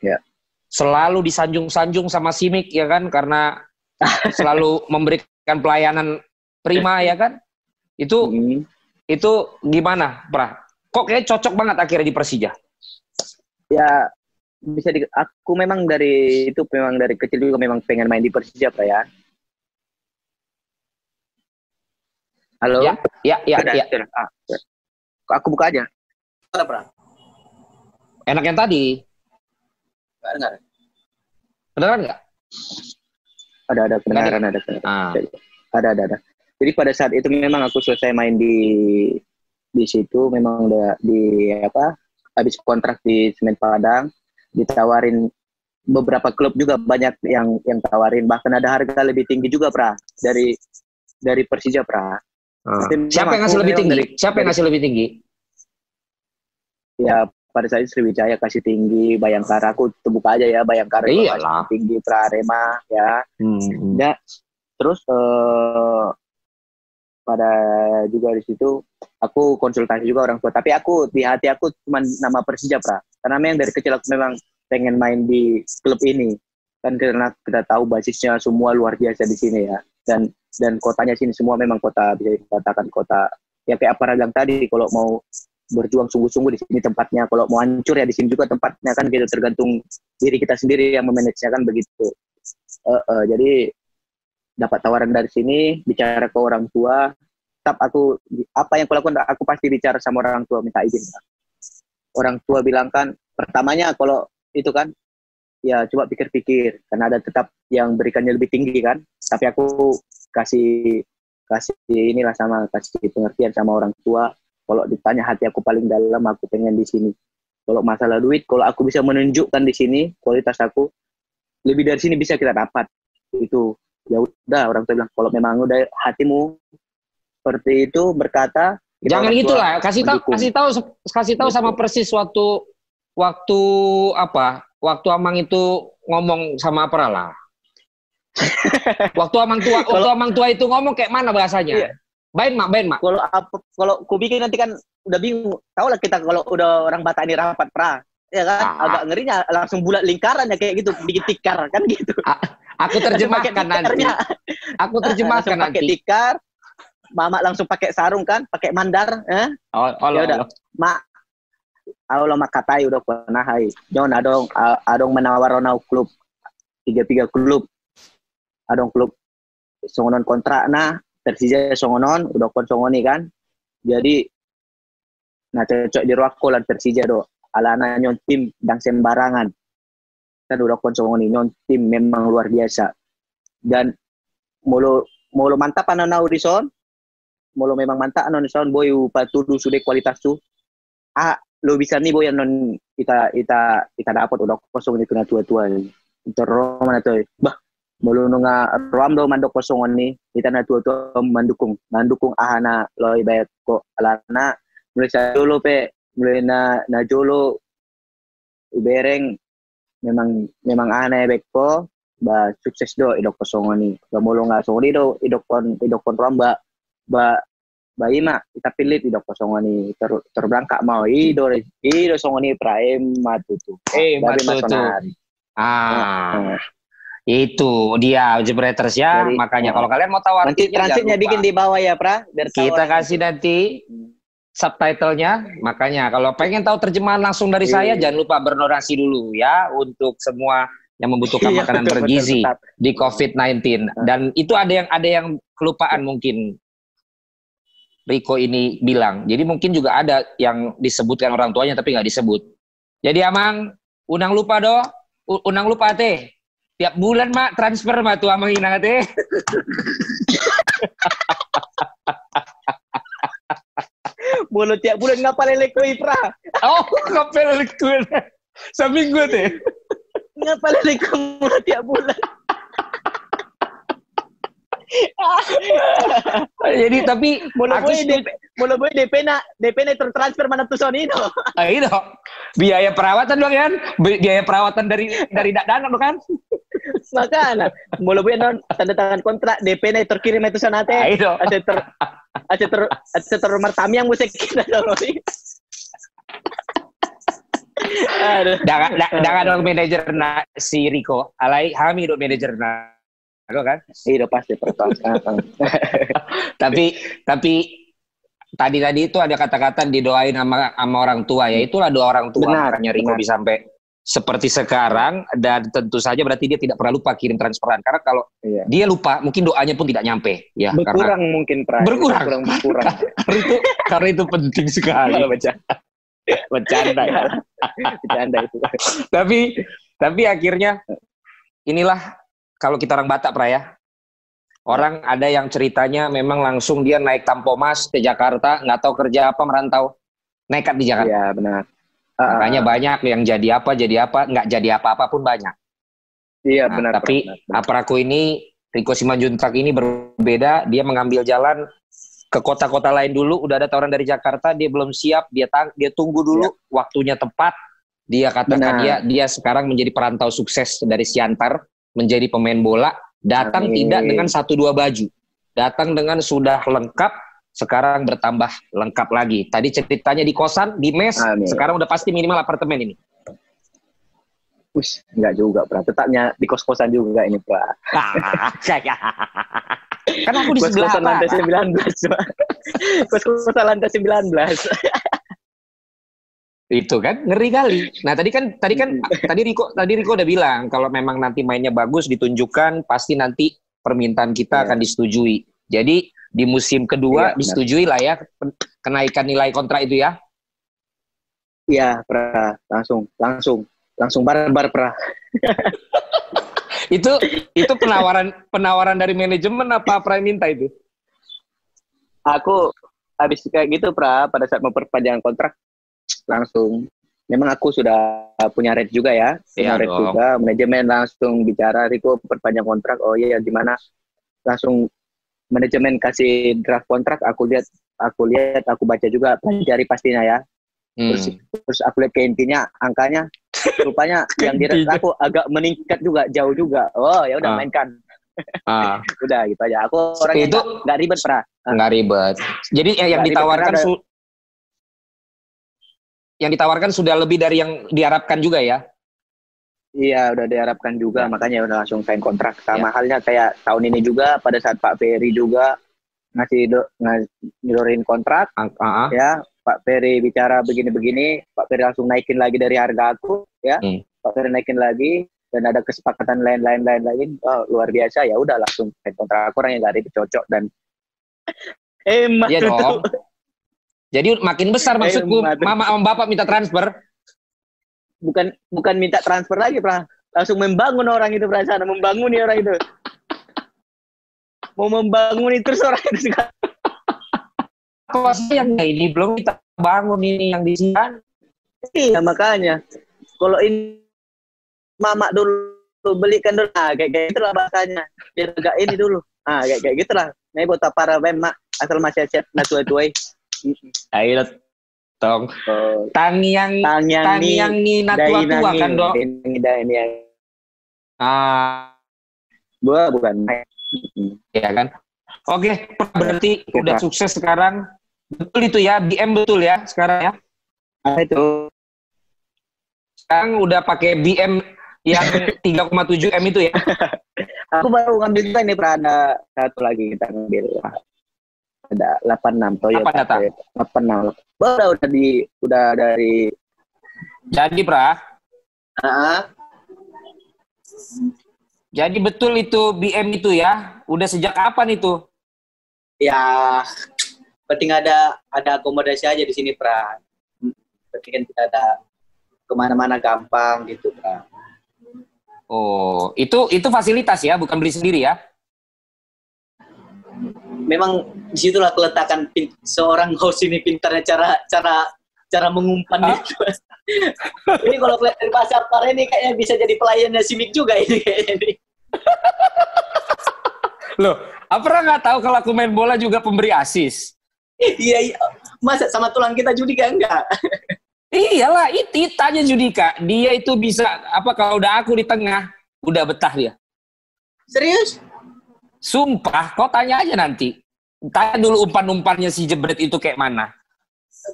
Speaker 2: Ya.
Speaker 1: Selalu disanjung-sanjung sama Simic ya kan karena selalu memberikan pelayanan prima ya kan. Itu
Speaker 2: Mm.
Speaker 1: Itu gimana, Pra? Kok kayak cocok banget akhirnya di Persija?
Speaker 2: ya bisa di, aku memang dari itu memang dari kecil juga memang pengen main di Persija Pak ya. Halo?
Speaker 1: Ya, ya, ya,
Speaker 2: Sudah,
Speaker 1: ya.
Speaker 2: sudah. Ah, sudah. Aku buka aja. Ada Pra?
Speaker 1: Enak yang tadi.
Speaker 2: Nggak dengar.
Speaker 1: Beneran nggak?
Speaker 2: Ada ada kedengaran ada kedengaran.
Speaker 1: Ah.
Speaker 2: Ada ada ada. Jadi pada saat itu memang aku selesai main di di situ memang udah di apa habis kontrak di Semen Padang ditawarin beberapa klub juga banyak yang yang tawarin bahkan ada harga lebih tinggi juga pra dari dari Persija pra
Speaker 1: Ah. Siapa yang ngasih lebih tinggi?
Speaker 2: dari-
Speaker 1: Siapa yang ngasih lebih tinggi?
Speaker 2: ya pada saat itu Sriwijaya kasih tinggi Bayangkara aku terbuka aja ya Bayangkara
Speaker 1: Iyalah.
Speaker 2: kasih tinggi pra Arema ya
Speaker 1: Hmm.
Speaker 2: Ya, terus eh, pada juga di situ aku konsultasi juga orang tua. Tapi aku di hati aku cuma nama Persija pra. Karena memang dari kecil aku memang pengen main di klub ini. Kan karena kita tahu basisnya semua luar biasa di sini ya. Dan dan kotanya sini semua memang kota bisa dikatakan kota ya kayak apa bilang tadi kalau mau berjuang sungguh-sungguh di sini tempatnya kalau mau hancur ya di sini juga tempatnya kan gitu tergantung diri kita sendiri yang memanage kan begitu Eh, eh, jadi dapat tawaran dari sini bicara ke orang tua tetap aku apa yang aku lakukan aku pasti bicara sama orang tua minta izin. Orang tua bilang kan pertamanya kalau itu kan ya coba pikir-pikir karena ada tetap yang berikannya lebih tinggi kan tapi aku kasih kasih inilah sama kasih pengertian sama orang tua kalau ditanya hati aku paling dalam aku pengen di sini. Kalau masalah duit kalau aku bisa menunjukkan di sini kualitas aku lebih dari sini bisa kita dapat itu ya udah orang tua bilang kalau memang udah hatimu seperti itu berkata
Speaker 1: Jangan
Speaker 2: orang
Speaker 1: gitu
Speaker 2: tua
Speaker 1: lah, kasih tahu kasih tahu kasih tahu sama
Speaker 2: Gitu.
Speaker 1: persis waktu waktu apa? Waktu Amang itu ngomong sama apa lah. waktu Amang tua, waktu
Speaker 2: Kalau-
Speaker 1: Amang tua itu ngomong kayak mana bahasanya?
Speaker 2: Iya.
Speaker 1: Bain mak, bain mak.
Speaker 2: kalau apa kalau ku bikin nanti kan udah bingung tahu lah kita kalau udah orang Batak ini rapat pra ya kan
Speaker 1: Ah.
Speaker 2: agak ngerinya langsung bulat lingkaran ya kayak gitu bikin tikar kan gitu
Speaker 1: Aku terjemahkan nanti. Aku terjemahkan
Speaker 2: langsung pakai
Speaker 1: nanti.
Speaker 2: tikar. Mama langsung pakai sarung kan? Pakai mandar eh?
Speaker 1: Oh, oh,
Speaker 2: Ya udah.
Speaker 1: oh.
Speaker 2: mak. Allah makatai udah pernah hai John adong adong menawar onau klub. Tiga tiga klub. Adong klub songonon kontrak nah. Persija songonon udah kon songoni kan. Jadi nah cocok di Ruako lan Persija do. Alana nyon tim dan sembarangan kan udah kon songoni tim memang luar biasa. Dan mulu mulu mantap anak Audison mulu memang mantap anak Audison boy patudu sudah kualitas tu. Ah lo bisa nih boy non kita kita kita dapat udah kosong ini kena tua-tua ini. Itu Roma na to. Bah, mulu nga Rom do mandok kosong ni kita na tua-tua mendukung mendukung ahana loy bayat ko alana. Mulai sa dulu pe mulai na na jolo ubereng memang memang ahana bek ko ba sukses do idok kosong ni. Ba mulu nga song do idok kon idok kon Rom ba. Ba ima kita pilih idok kosong ni. Ter terberangkak mau. Ido ido song ni praem matutu.
Speaker 1: Eh, Matutu.
Speaker 2: Masonari.
Speaker 1: Ah,
Speaker 2: Nah,
Speaker 1: itu dia Jebreters ya.
Speaker 2: Jadi,
Speaker 1: Makanya
Speaker 2: oh.
Speaker 1: kalau kalian mau tawar
Speaker 2: nanti transitnya bikin di bawah ya, Pra. Biar
Speaker 1: Kita kasih nanti subtitlenya. Makanya kalau pengen tahu terjemahan langsung dari saya,
Speaker 2: Iya.
Speaker 1: jangan lupa berdonasi dulu ya untuk semua yang membutuhkan
Speaker 2: Iya,
Speaker 1: makanan
Speaker 2: betul, betul,
Speaker 1: bergizi di COVID-19. Dan itu ada yang ada yang kelupaan mungkin. Riko ini bilang. Jadi mungkin juga ada yang disebutkan orang tuanya tapi nggak disebut. Jadi Amang, unang lupa do, unang lupa teh. Tiap bulan mak transfer mak tuh Amang inang teh.
Speaker 2: Mulut tiap bulan ngapa lele koi, Pra?
Speaker 1: Oh, gue. Samping gue deh.
Speaker 2: Riko mulu tiap bulan.
Speaker 1: Jadi tapi
Speaker 2: Mula
Speaker 1: aku
Speaker 2: boy DP, mula boy DP na DP na tertransfer mana tuh Sonino.
Speaker 1: Ah, itu biaya perawatan dong kan Bi- biaya perawatan dari dari dak dana kan
Speaker 2: Makanya, mula boy non tanda tangan kontrak DP na terkirim itu sana
Speaker 1: Ah,
Speaker 2: teh.
Speaker 1: itu
Speaker 2: Ada ter ada ter ada ter martami yang musik kita dong.
Speaker 1: Jangan da- jangan dong manajer na si Riko alai kami dong manajer na Aku kan
Speaker 2: Iya pasti pertama.
Speaker 1: tapi tapi tadi tadi itu ada kata-kata didoain sama sama orang tua ya itulah doa orang tua
Speaker 2: Benar,
Speaker 1: Riko
Speaker 2: benar.
Speaker 1: bisa sampai seperti sekarang dan tentu saja berarti dia tidak pernah lupa kirim transferan karena kalau
Speaker 2: Iya.
Speaker 1: dia lupa mungkin doanya pun tidak nyampe ya karena
Speaker 2: Berkurang mungkin Pra.
Speaker 1: Berkurang.
Speaker 2: Berkurang berkurang.
Speaker 1: karena itu karena itu penting sekali
Speaker 2: baca
Speaker 1: bercanda ya.
Speaker 2: bercanda itu.
Speaker 1: tapi tapi akhirnya inilah kalau kita orang Batak pra ya orang ada yang ceritanya memang langsung dia naik Tampomas ke Jakarta nggak tahu kerja apa merantau nekat di Jakarta
Speaker 2: Iya benar. Ah,
Speaker 1: makanya banyak yang jadi apa jadi apa nggak jadi apa-apa pun banyak.
Speaker 2: Iya
Speaker 1: Nah,
Speaker 2: benar.
Speaker 1: tapi
Speaker 2: benar,
Speaker 1: ini Riko Simanjuntak ini berbeda. Dia mengambil jalan ke kota-kota lain dulu. Udah ada tawaran dari Jakarta dia belum siap. Dia tang dia tunggu dulu waktunya tepat. Dia katakan
Speaker 2: Benar.
Speaker 1: dia dia sekarang menjadi perantau sukses dari Siantar menjadi pemain bola. Datang
Speaker 2: Amin.
Speaker 1: tidak dengan satu dua baju. Datang dengan sudah lengkap sekarang bertambah lengkap lagi tadi ceritanya di kosan di mes
Speaker 2: Amin.
Speaker 1: sekarang udah pasti minimal apartemen ini
Speaker 2: Wih, enggak juga, Pra. Tetapnya di kos-kosan juga ini, Pra.
Speaker 1: kan aku di sebelah
Speaker 2: Kos-kosan lantai
Speaker 1: apa
Speaker 2: 19, Pra. Kos-kosan lantai 19.
Speaker 1: itu kan ngeri kali. Nah tadi kan tadi kan tadi Riko tadi Riko udah bilang kalau memang nanti mainnya bagus ditunjukkan pasti nanti permintaan kita
Speaker 2: Iya.
Speaker 1: akan disetujui. Jadi di musim kedua
Speaker 2: benar.
Speaker 1: disetujui lah ya kenaikan nilai kontrak itu ya.
Speaker 2: Iya, Pra. Langsung, langsung. Langsung barbar, Pra.
Speaker 1: Itu itu penawaran penawaran dari manajemen apa Prime minta itu?
Speaker 2: Aku habis kayak gitu, Pra, pada saat memperpanjang kontrak, langsung. Memang aku sudah punya rate juga ya. Punya rate
Speaker 1: dong.
Speaker 2: juga. Manajemen langsung bicara, Riko perpanjang kontrak. Oh iya, gimana? Langsung manajemen kasih draft kontrak, aku lihat, aku lihat, aku baca juga, pelajari pastinya ya. terus
Speaker 1: Hmm.
Speaker 2: terus aku lihat ke intinya angkanya rupanya yang di
Speaker 1: Intinya.
Speaker 2: aku agak meningkat juga jauh juga oh ya udah
Speaker 1: Ah.
Speaker 2: mainkan
Speaker 1: Ah,
Speaker 2: udah gitu aja aku orangnya
Speaker 1: Itu-
Speaker 2: nggak ribet pra
Speaker 1: nggak ribet. Jadi yang, yang
Speaker 2: ribet,
Speaker 1: ditawarkan su- yang ditawarkan sudah lebih dari yang diharapkan juga ya.
Speaker 2: Iya udah diharapkan juga
Speaker 1: Ya.
Speaker 2: makanya udah langsung sign kontrak sama
Speaker 1: Ya.
Speaker 2: halnya kayak tahun ini juga pada saat Pak Ferry juga ngasih do, ngeluarin kontrak
Speaker 1: ah, ah.
Speaker 2: ya Pak Ferry bicara begini-begini Pak Ferry langsung naikin lagi dari harga aku ya
Speaker 1: Hmm.
Speaker 2: Pak Ferry naikin lagi dan ada kesepakatan lain-lain lain-lain oh, luar biasa ya udah langsung sign kontrak aku orang yang gak cocok dan emang
Speaker 1: Iya
Speaker 2: itu.
Speaker 1: dong. Jadi makin besar maksudku,
Speaker 2: Hemat.
Speaker 1: mama sama bapak minta transfer.
Speaker 2: Bukan bukan minta transfer lagi pra. Langsung membangun orang itu perasaan membangun orang itu. Mau membangun itu terus orang itu sekarang
Speaker 1: Apa sih yang ini? Belum kita bangun ini yang di sini kan?
Speaker 2: iya makanya. Kalau ini mama dulu belikan dulu. Nah, kayak kayak gitulah bahasanya. Biar agak ini dulu. Ah kayak kayak gitulah. Nih buat para mak? Asal masih siap nah tuai tuai
Speaker 1: Ayo tong.
Speaker 2: oh,
Speaker 1: Tang yang
Speaker 2: tang yang
Speaker 1: tang
Speaker 2: nih
Speaker 1: yang ni
Speaker 2: dai
Speaker 1: natua tua kan dok.
Speaker 2: ini
Speaker 1: Ah,
Speaker 2: gua bukan
Speaker 1: ya kan. Oke, berarti
Speaker 2: Oke,
Speaker 1: udah sukses sekarang. Betul itu ya, BM betul ya sekarang ya.
Speaker 2: ah, itu
Speaker 1: Sekarang udah pakai BM yang 3,7 M itu ya.
Speaker 2: Aku baru ngambil juga ini pernah ada satu lagi kita ngambil ada 86 Toyota.
Speaker 1: Apa data?
Speaker 2: 86. Baru udah di udah dari
Speaker 1: Jadi pra,
Speaker 2: ah
Speaker 1: jadi betul itu BM itu ya. Udah sejak kapan itu?
Speaker 2: ya penting ada ada akomodasi aja di sini pra. Penting kan kita ada ke mana-mana gampang gitu pra.
Speaker 1: Oh, itu itu fasilitas ya, bukan beli sendiri ya?
Speaker 2: Memang di situlah keletakan pin- seorang host ini pintarnya cara cara cara mengumpan itu. ini kalau kelihatan dari bahasa Par ini kayaknya bisa jadi pelayannya Simic juga ini kayaknya ini.
Speaker 1: Loh, apa nggak tahu kalau aku main bola juga pemberi asis?
Speaker 2: Iya, iya. Masa sama tulang kita Judika enggak?
Speaker 1: Iyalah, itu, aja Judika. Dia itu bisa apa kalau udah aku di tengah, udah betah dia.
Speaker 2: Serius?
Speaker 1: Sumpah, kau tanya aja nanti. Tanya dulu umpan-umpannya si jebret itu kayak mana.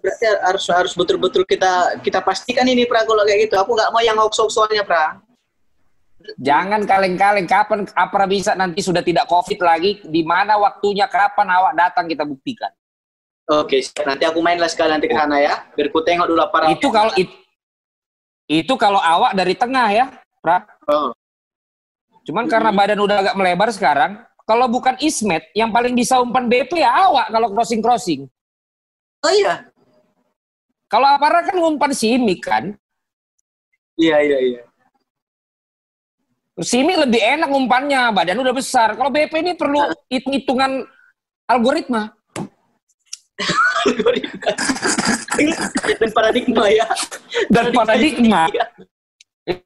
Speaker 2: Berarti harus harus betul-betul kita kita pastikan ini pra kalau kayak gitu. Aku nggak mau yang hoax-hoaxannya pra.
Speaker 1: Jangan kaleng-kaleng. Kapan apa bisa nanti sudah tidak covid lagi? Di mana waktunya? Kapan awak datang kita buktikan.
Speaker 2: Oke, nanti aku main lah sekali nanti ke sana ya. Biar ku tengok dulu apa.
Speaker 1: Itu kalau itu, itu kalau awak dari tengah ya, Pra.
Speaker 2: Oh.
Speaker 1: Cuman karena badan udah agak melebar sekarang, kalau bukan Ismet yang paling bisa umpan BP ya awak kalau crossing crossing.
Speaker 2: oh iya.
Speaker 1: Kalau Apara kan umpan Simi kan,
Speaker 2: Iya iya iya.
Speaker 1: Simi lebih enak umpannya, badan udah besar. Kalau BP ini perlu hitung-hitungan algoritma.
Speaker 2: Dan paradigma ya.
Speaker 1: Dan paradigma.
Speaker 2: Iya.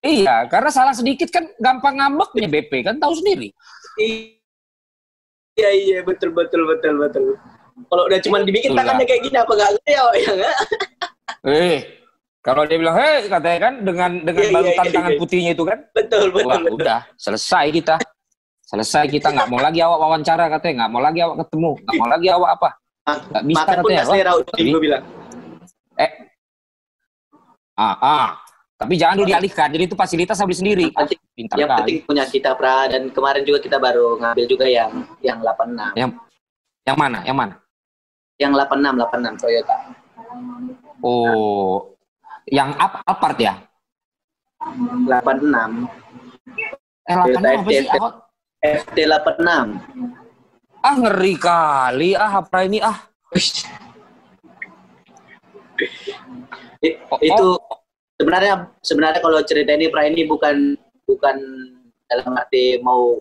Speaker 1: Iya, karena salah sedikit kan gampang ngambeknya BP kan tahu sendiri.
Speaker 2: Iya iya betul betul betul betul. Kalau udah cuma dibikin
Speaker 1: Itulah.
Speaker 2: tangannya kayak gini apa nggak ngerti ya?
Speaker 1: Eh, kalau dia bilang, hei katanya kan dengan dengan
Speaker 2: Iya, iya,
Speaker 1: balutan
Speaker 2: iya,
Speaker 1: tangan
Speaker 2: iya.
Speaker 1: putihnya itu kan,
Speaker 2: Betul betul
Speaker 1: wah
Speaker 2: betul.
Speaker 1: udah selesai kita, selesai kita nggak mau lagi awak wawancara katanya, nggak mau lagi awak ketemu, nggak mau lagi awak apa, nggak bisa
Speaker 2: Makan pun
Speaker 1: katanya.
Speaker 2: selera udah gue bilang.
Speaker 1: eh, ah, ah, tapi jangan dulu dialihkan, jadi itu fasilitas beli sendiri. Ah,
Speaker 2: Nanti
Speaker 1: pintar
Speaker 2: yang
Speaker 1: kali.
Speaker 2: penting punya kita pra dan kemarin juga kita baru ngambil juga yang yang 86
Speaker 1: Yang yang mana? Yang mana?
Speaker 2: yang 86 86 Toyota
Speaker 1: Oh, yang up Alphard ya?
Speaker 2: 86
Speaker 1: Eh, 86 apa sih?
Speaker 2: FT.
Speaker 1: Apa?
Speaker 2: FT 86
Speaker 1: Ah ngeri kali, ah apa ini ah.
Speaker 2: I-
Speaker 1: Oh,
Speaker 2: itu sebenarnya sebenarnya kalau cerita ini pra ini bukan bukan dalam arti mau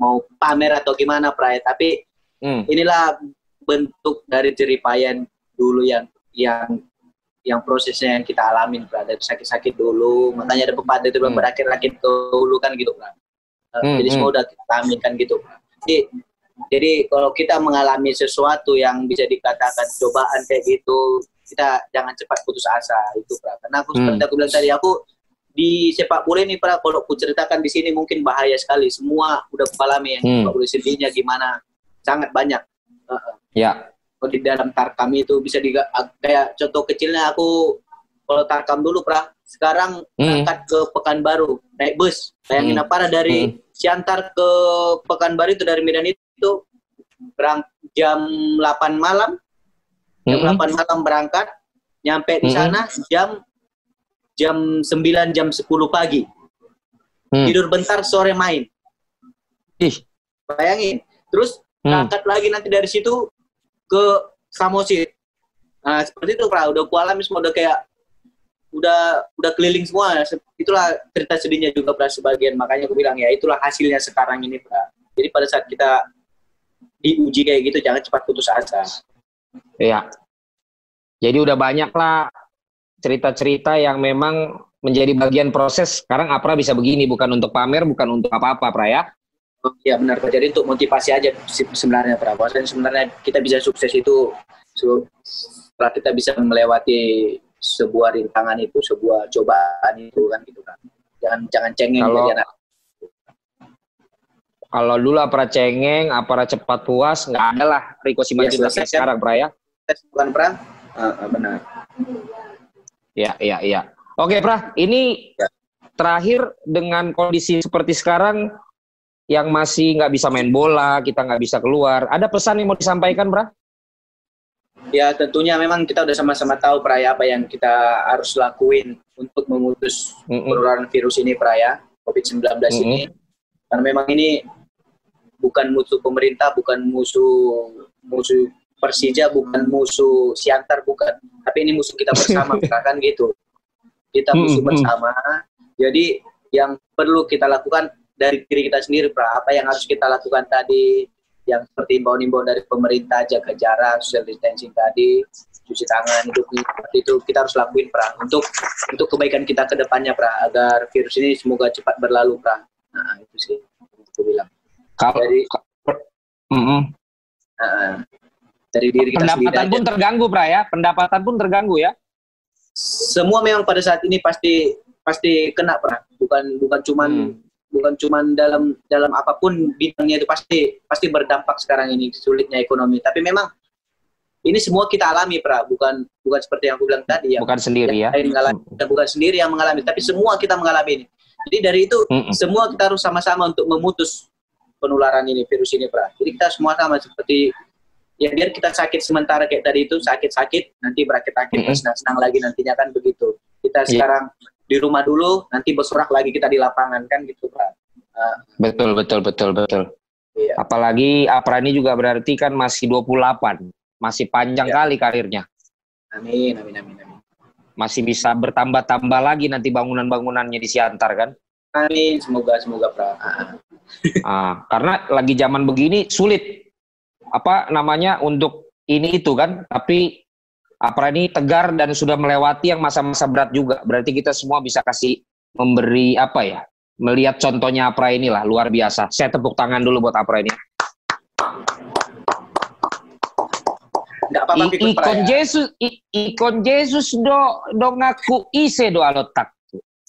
Speaker 2: mau pamer atau gimana pra tapi
Speaker 1: Hmm.
Speaker 2: inilah bentuk dari jeripayan dulu yang yang yang prosesnya yang kita alamin pra dari sakit-sakit dulu makanya ada pepatah itu bilang
Speaker 1: Hmm.
Speaker 2: berakhir-akhir dulu kan gitu pra Uh,
Speaker 1: Hmm,
Speaker 2: jadi
Speaker 1: hmm.
Speaker 2: semua udah kita alamin kan gitu pra jadi jadi kalau kita mengalami sesuatu yang bisa dikatakan cobaan kayak gitu kita jangan cepat putus asa itu pra karena aku
Speaker 1: Hmm.
Speaker 2: seperti aku bilang tadi aku di sepak bola ini pra kalau aku ceritakan di sini mungkin bahaya sekali semua udah aku alami yang
Speaker 1: Hmm.
Speaker 2: sepak bola sedihnya gimana sangat banyak Uh,
Speaker 1: Ya.
Speaker 2: kalau di dalam tarkam itu bisa di kayak contoh kecilnya aku kalau tarkam dulu pra sekarang
Speaker 1: Hmm.
Speaker 2: ke Pekanbaru naik bus bayangin
Speaker 1: Hmm.
Speaker 2: apa dari Siantar ke Pekanbaru itu dari Medan itu berang jam 8 malam jam
Speaker 1: Mm-mm.
Speaker 2: 8 malam berangkat nyampe di sana jam jam 9 jam 10 pagi.
Speaker 1: Hmm.
Speaker 2: tidur bentar sore main.
Speaker 1: Ih.
Speaker 2: bayangin. Terus
Speaker 1: Hmm.
Speaker 2: berangkat lagi nanti dari situ ke Samosir nah seperti itu pra. Udah ku alami semua udah kayak udah udah keliling semua. Se- itulah cerita sedihnya juga pra sebagian. Makanya aku bilang ya itulah hasilnya sekarang ini pra. Jadi pada saat kita diuji kayak gitu jangan cepat putus asa
Speaker 1: Iya. Jadi udah banyak lah cerita-cerita yang memang menjadi bagian proses. Sekarang Apra bisa begini, bukan untuk pamer, bukan untuk apa-apa, Pra ya.
Speaker 2: ya benar jadi untuk motivasi aja se- sebenarnya pra dan sebenarnya kita bisa sukses itu se- setelah kita bisa melewati sebuah rintangan itu sebuah cobaan itu kan gitu kan jangan jangan cengeng
Speaker 1: Kalau-
Speaker 2: jadi anak
Speaker 1: Kalau dulu Apra cengeng, Apra cepat puas, nggak ada lah Riko Simanjuntak
Speaker 2: Iya,
Speaker 1: kayak sekarang, Pra ya.
Speaker 2: tes bukan perang Ah, ah, benar
Speaker 1: Iya, iya, iya. Oke, Pra, ini
Speaker 2: Ya.
Speaker 1: terakhir dengan kondisi seperti sekarang yang masih nggak bisa main bola, kita nggak bisa keluar. Ada pesan yang mau disampaikan, Pra?
Speaker 2: ya tentunya memang kita udah sama-sama tahu Praya apa yang kita harus lakuin untuk memutus penularan virus ini Praya COVID-19 ini karena memang ini bukan musuh pemerintah bukan musuh musuh Persija bukan musuh Siantar bukan. Tapi ini musuh kita bersama kan gitu. Kita musuh
Speaker 1: Mm-mm.
Speaker 2: bersama. Jadi yang perlu kita lakukan dari diri kita sendiri Pra. Apa yang harus kita lakukan tadi? Yang seperti imbauan-imbauan dari pemerintah jaga jarak, social distancing tadi, cuci tangan, hidup seperti itu. Kita harus lakuin pra untuk untuk kebaikan kita ke depannya pra. Agar virus ini semoga cepat berlalu pra. Nah itu sih aku bilang.
Speaker 1: Kalau
Speaker 2: Dari-
Speaker 1: Mm-mm.
Speaker 2: Nah, dari diri kita
Speaker 1: pendapatan
Speaker 2: sendiri
Speaker 1: pun
Speaker 2: aja.
Speaker 1: terganggu, Pra ya. Pendapatan pun terganggu ya.
Speaker 2: Semua memang pada saat ini pasti pasti kena pra. Bukan bukan cuman
Speaker 1: Hmm.
Speaker 2: bukan cuman dalam dalam apa pun bidangnya itu pasti pasti berdampak sekarang ini sulitnya ekonomi. Tapi memang ini semua kita alami pra, bukan bukan seperti yang aku bilang tadi ya.
Speaker 1: Bukan sendiri ya.
Speaker 2: lain mengalami dan bukan sendiri yang mengalami, tapi semua kita mengalami ini. Jadi dari itu
Speaker 1: Mm-mm.
Speaker 2: semua kita harus sama-sama untuk memutus penularan ini virus ini, pra. Jadi kita semua sama seperti ya biar kita sakit sementara kayak tadi itu sakit-sakit, nanti berakit-akit
Speaker 1: Mm-mm.
Speaker 2: senang-senang lagi nantinya kan begitu. Kita
Speaker 1: Iya.
Speaker 2: sekarang di rumah dulu, nanti bersorak lagi kita di lapangan kan gitu, pra. Ah,
Speaker 1: Betul, betul, betul, betul.
Speaker 2: Iya.
Speaker 1: Apalagi Apra ini juga berarti kan masih 28. Masih panjang
Speaker 2: Iya.
Speaker 1: kali karirnya.
Speaker 2: amin, amin, amin, amin.
Speaker 1: Masih bisa bertambah-tambah lagi nanti bangunan-bangunannya di Siantar kan.
Speaker 2: Amin, semoga semoga pra. Ah,
Speaker 1: Ah, karena lagi zaman begini sulit apa namanya untuk ini itu kan. Tapi Apra ini tegar dan sudah melewati yang masa-masa berat juga. Berarti kita semua bisa kasih memberi apa ya? Melihat contohnya Apra inilah luar biasa. Saya tepuk tangan dulu buat Apra ini.
Speaker 2: Enggak apa-apa
Speaker 1: ikon
Speaker 2: ya.
Speaker 1: Yesus, i, ikon Yesus do do ngaku ise do alotak.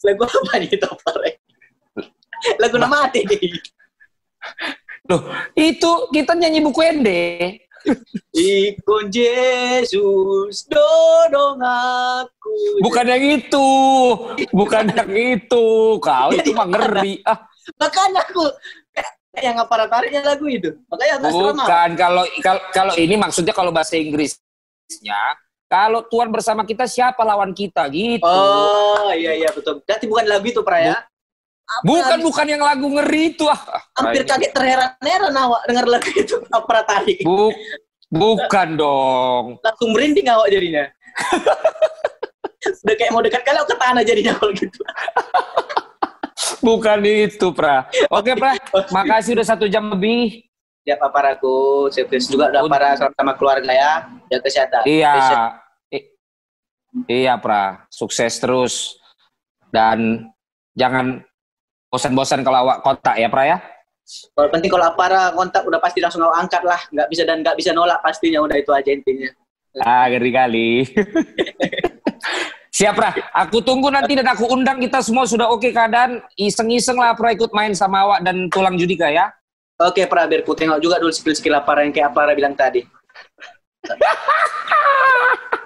Speaker 2: Lagu apa nih itu, Pra? Lagu nama mati.
Speaker 1: Loh, itu kita nyanyi buku ende.
Speaker 2: Ikon Yesus dodong aku.
Speaker 1: Bukan yang itu, bukan yang itu. Kau itu mah ngeri. Ah,
Speaker 2: Makanya aku yang apa tariknya lagu itu. Makanya aku
Speaker 1: bukan kalau kalau kalau ini maksudnya kalau bahasa Inggrisnya kalau Tuhan bersama kita siapa lawan kita gitu.
Speaker 2: Oh iya iya betul. Berarti bukan lagu itu Pra ya? Apa
Speaker 1: bukan
Speaker 2: habis-
Speaker 1: bukan yang lagu ngeri itu ah.
Speaker 2: Hampir kaget terheran-heran awak dengar lagu itu apa tarik.
Speaker 1: Bu, bukan dong.
Speaker 2: Langsung merinding awak jadinya. Udah kayak mau dekat kali ke tanah jadinya kalau gitu.
Speaker 1: Bukan itu, Pra. Oke, Pra. Makasih udah satu jam lebih.
Speaker 2: Ya paparaku, sukses juga udah para sama keluarga ya. Jaga kesehatan.
Speaker 1: Iya. I- iya, Pra. Sukses terus. Dan jangan bosan-bosan kalau awak kontak ya, Pra ya.
Speaker 2: Kalau penting kalau para kontak udah pasti langsung awak angkat lah. Nggak bisa dan nggak bisa nolak pastinya. Udah itu aja intinya.
Speaker 1: Ah, ngeri kali. Siap, Pra. Aku tunggu nanti dan aku undang kita semua sudah oke keadaan. Iseng-iseng lah, Pra ikut main sama awak dan tulang judika ya.
Speaker 2: Oke, Pra, biar ku tengok juga dulu skill-skill apa yang kayak apa bilang tadi.